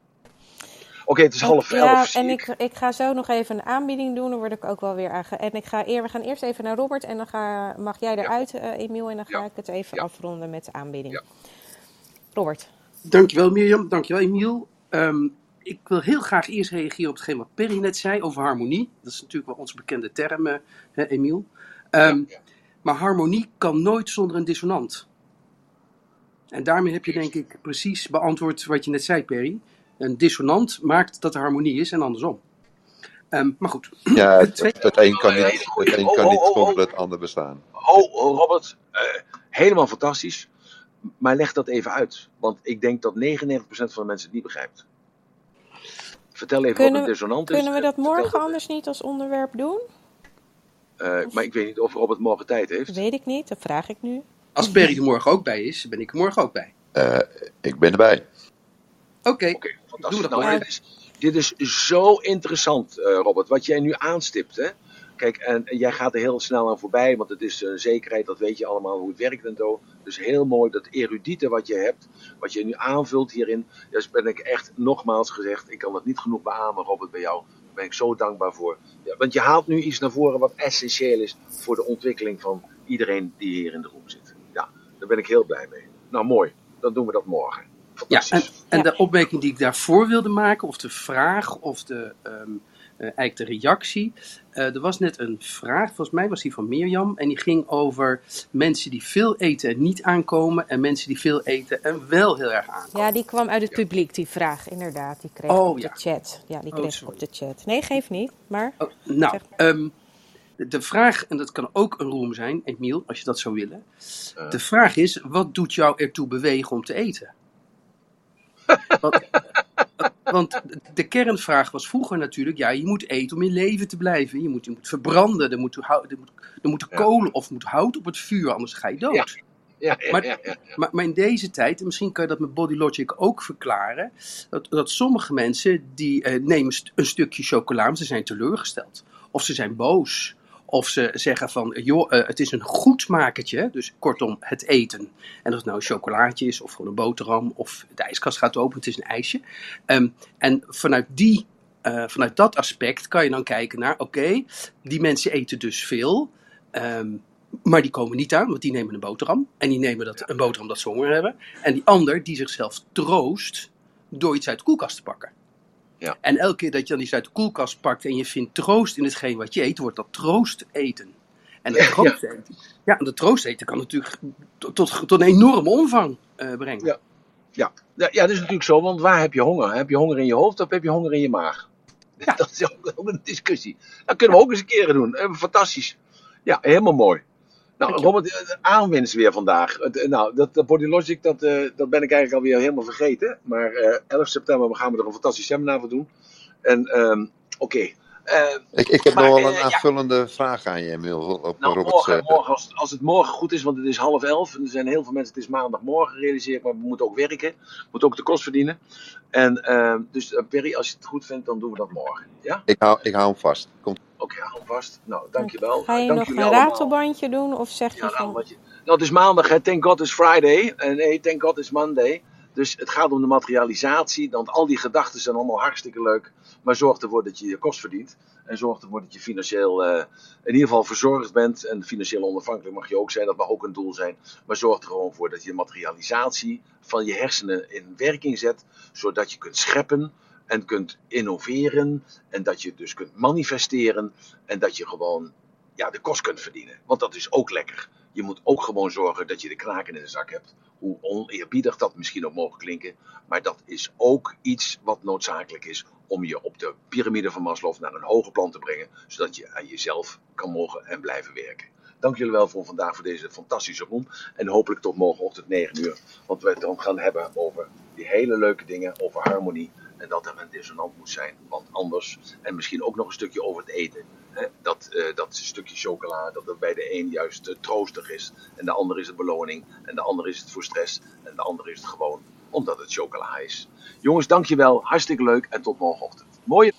Speaker 2: Oké, het is half elf.
Speaker 1: Ja, en ik, ik ga zo nog even een aanbieding doen. Dan word ik ook wel weer aan. En ik ga eer, we gaan eerst even naar Robert. En dan ga, mag jij eruit, ja. uh, Emiel. En dan ga ja. ik het even ja. afronden met de aanbieding. Robert.
Speaker 8: Dankjewel Mirjam, dankjewel Emiel. Um, ik wil heel graag eerst reageren op hetgeen wat Perry net zei over harmonie. Dat is natuurlijk wel onze bekende term, uh, hè, Emiel. Um, maar harmonie kan nooit zonder een dissonant. En daarmee heb je denk ik precies beantwoord wat je net zei, Perry een dissonant maakt dat er harmonie is en andersom. Um, maar goed.
Speaker 5: Ja, het, het, het een kan niet, het een kan niet zonder het ander bestaan.
Speaker 2: Oh, oh Robert, uh, helemaal fantastisch. Maar leg dat even uit. Want ik denk dat 99% van de mensen het niet begrijpt. Vertel even
Speaker 1: kunnen
Speaker 2: wat een dissonant
Speaker 1: is. Kunnen we dat morgen anders niet als onderwerp doen?
Speaker 2: Uh, maar ik weet niet of Robert morgen tijd heeft.
Speaker 1: Weet ik niet, dat vraag ik nu.
Speaker 8: Als Perry er morgen ook bij is, ben ik er morgen ook bij.
Speaker 5: Uh, ik ben erbij.
Speaker 8: Oké. Okay.
Speaker 2: Okay fantastisch. Nou, dit, is, dit is zo interessant, uh, Robert, wat jij nu aanstipt. Hè? Kijk, en, en, jij gaat er heel snel aan voorbij, want het is een zekerheid, dat weet je allemaal hoe het werkt en zo. Dus heel mooi dat erudite wat je hebt, wat je nu aanvult hierin. Dus ben ik echt nogmaals gezegd, ik kan het niet genoeg beamen, Robert, bij jou. Daar ben ik zo dankbaar voor. Ja, want je haalt nu iets naar voren wat essentieel is voor de ontwikkeling van iedereen die hier in de room zit. Ja, daar ben ik heel blij mee. Nou, mooi. Dan doen we dat morgen.
Speaker 8: Ja, en, en de opmerking die ik daarvoor wilde maken, of de vraag, of de, um, uh, eigenlijk de reactie. Uh, er was net een vraag, volgens mij was die van Mirjam, en die ging over mensen die veel eten en niet aankomen, en mensen die veel eten en wel heel erg aankomen.
Speaker 1: Ja, die kwam uit het publiek, die vraag, inderdaad. Die kreeg oh, op ja. de chat. Ja, die kreeg oh, op de chat. Nee, geef niet, maar.
Speaker 8: Oh, nou, um, de, de vraag, en dat kan ook een roem zijn, Emiel, als je dat zou willen. Uh. De vraag is: wat doet jou ertoe bewegen om te eten? Want, want, de kernvraag was vroeger natuurlijk, ja, je moet eten om in leven te blijven. Je moet, je moet verbranden, er moet, er moet, er moet kolen of moet hout op het vuur, anders ga je dood.
Speaker 2: Ja. Ja, ja,
Speaker 8: maar, maar, in deze tijd, en misschien kan je dat met Body Logic ook verklaren, dat, dat sommige mensen die eh, nemen een stukje chocola, maar ze zijn teleurgesteld. Of ze zijn boos. Of ze zeggen van, joh, uh, het is een goed makertje, dus kortom het eten. En of het nou een chocolaatje is, of gewoon een boterham, of de ijskast gaat open, het is een ijsje. Um, en vanuit die uh, vanuit dat aspect kan je dan kijken naar, oké, okay, die mensen eten dus veel, um, maar die komen niet aan, want die nemen een boterham. En die nemen dat, een boterham dat ze honger hebben. En die ander die zichzelf troost door iets uit de koelkast te pakken. Ja. En elke keer dat je dan iets uit de koelkast pakt en je vindt troost in hetgeen wat je eet, wordt dat troost eten. En dat troost eten, ja, en dat troost eten kan natuurlijk tot, tot, tot een enorme omvang uh, brengen.
Speaker 2: Ja. Ja. ja, ja, dat is natuurlijk zo, want waar heb je honger? Heb je honger in je hoofd of heb je honger in je maag? Ja. Dat is ook, ook een discussie. Dat kunnen we ook eens een keer doen. Fantastisch. Ja, helemaal mooi. Nou, Robert, aanwinst weer vandaag. Nou, dat, dat Body Logic, dat, uh, dat ben ik eigenlijk alweer helemaal vergeten. Maar uh, 11 september gaan we er een fantastisch seminar voor doen. En um, oké. Okay. Uh,
Speaker 5: ik, ik heb maar, nog wel een aanvullende ja. vraag aan je, Emil. Op
Speaker 2: nou,
Speaker 5: Robert
Speaker 2: morgen, morgen als, als, het morgen goed is, want het is half elf. En er zijn heel veel mensen, het is maandagmorgen, realiseer ik. Maar we moeten ook werken. We moeten ook de kost verdienen. En uh, dus uh, Perry, als je het goed vindt, dan doen we dat morgen. Ja?
Speaker 5: Ik, hou, ik hou hem vast. Komt.
Speaker 2: Oké, okay, hou hem vast. Nou, dankjewel.
Speaker 1: Ga je
Speaker 2: Dank
Speaker 1: nog een allemaal. ratelbandje doen? Of zeg
Speaker 2: ja,
Speaker 1: je van...
Speaker 2: Nou, nou, het is maandag, hè. Thank God is Friday. En nee, thank God is Monday. Dus het gaat om de materialisatie. Want al die gedachten zijn allemaal hartstikke leuk. Maar zorg ervoor dat je je kost verdient. En zorg ervoor dat je financieel uh, in ieder geval verzorgd bent. En financieel onafhankelijk mag je ook zijn, dat mag ook een doel zijn. Maar zorg er gewoon voor dat je materialisatie van je hersenen in werking zet. Zodat je kunt scheppen en kunt innoveren. En dat je dus kunt manifesteren. En dat je gewoon ja, de kost kunt verdienen. Want dat is ook lekker. Je moet ook gewoon zorgen dat je de kraken in de zak hebt. Hoe oneerbiedig dat misschien ook mogen klinken. Maar dat is ook iets wat noodzakelijk is om je op de piramide van Maslow naar een hoger plan te brengen. Zodat je aan jezelf kan mogen en blijven werken. Dank jullie wel voor vandaag voor deze fantastische room. En hopelijk tot morgenochtend 9 uur. Want we het dan gaan hebben over die hele leuke dingen. Over harmonie. En dat er een dissonant moet zijn. Want anders. En misschien ook nog een stukje over het eten dat, uh, dat stukje chocola, dat het bij de een juist uh, troostig is. En de ander is het beloning. En de ander is het voor stress. En de ander is het gewoon omdat het chocola is. Jongens, dankjewel. Hartstikke leuk. En tot morgenochtend. Mooie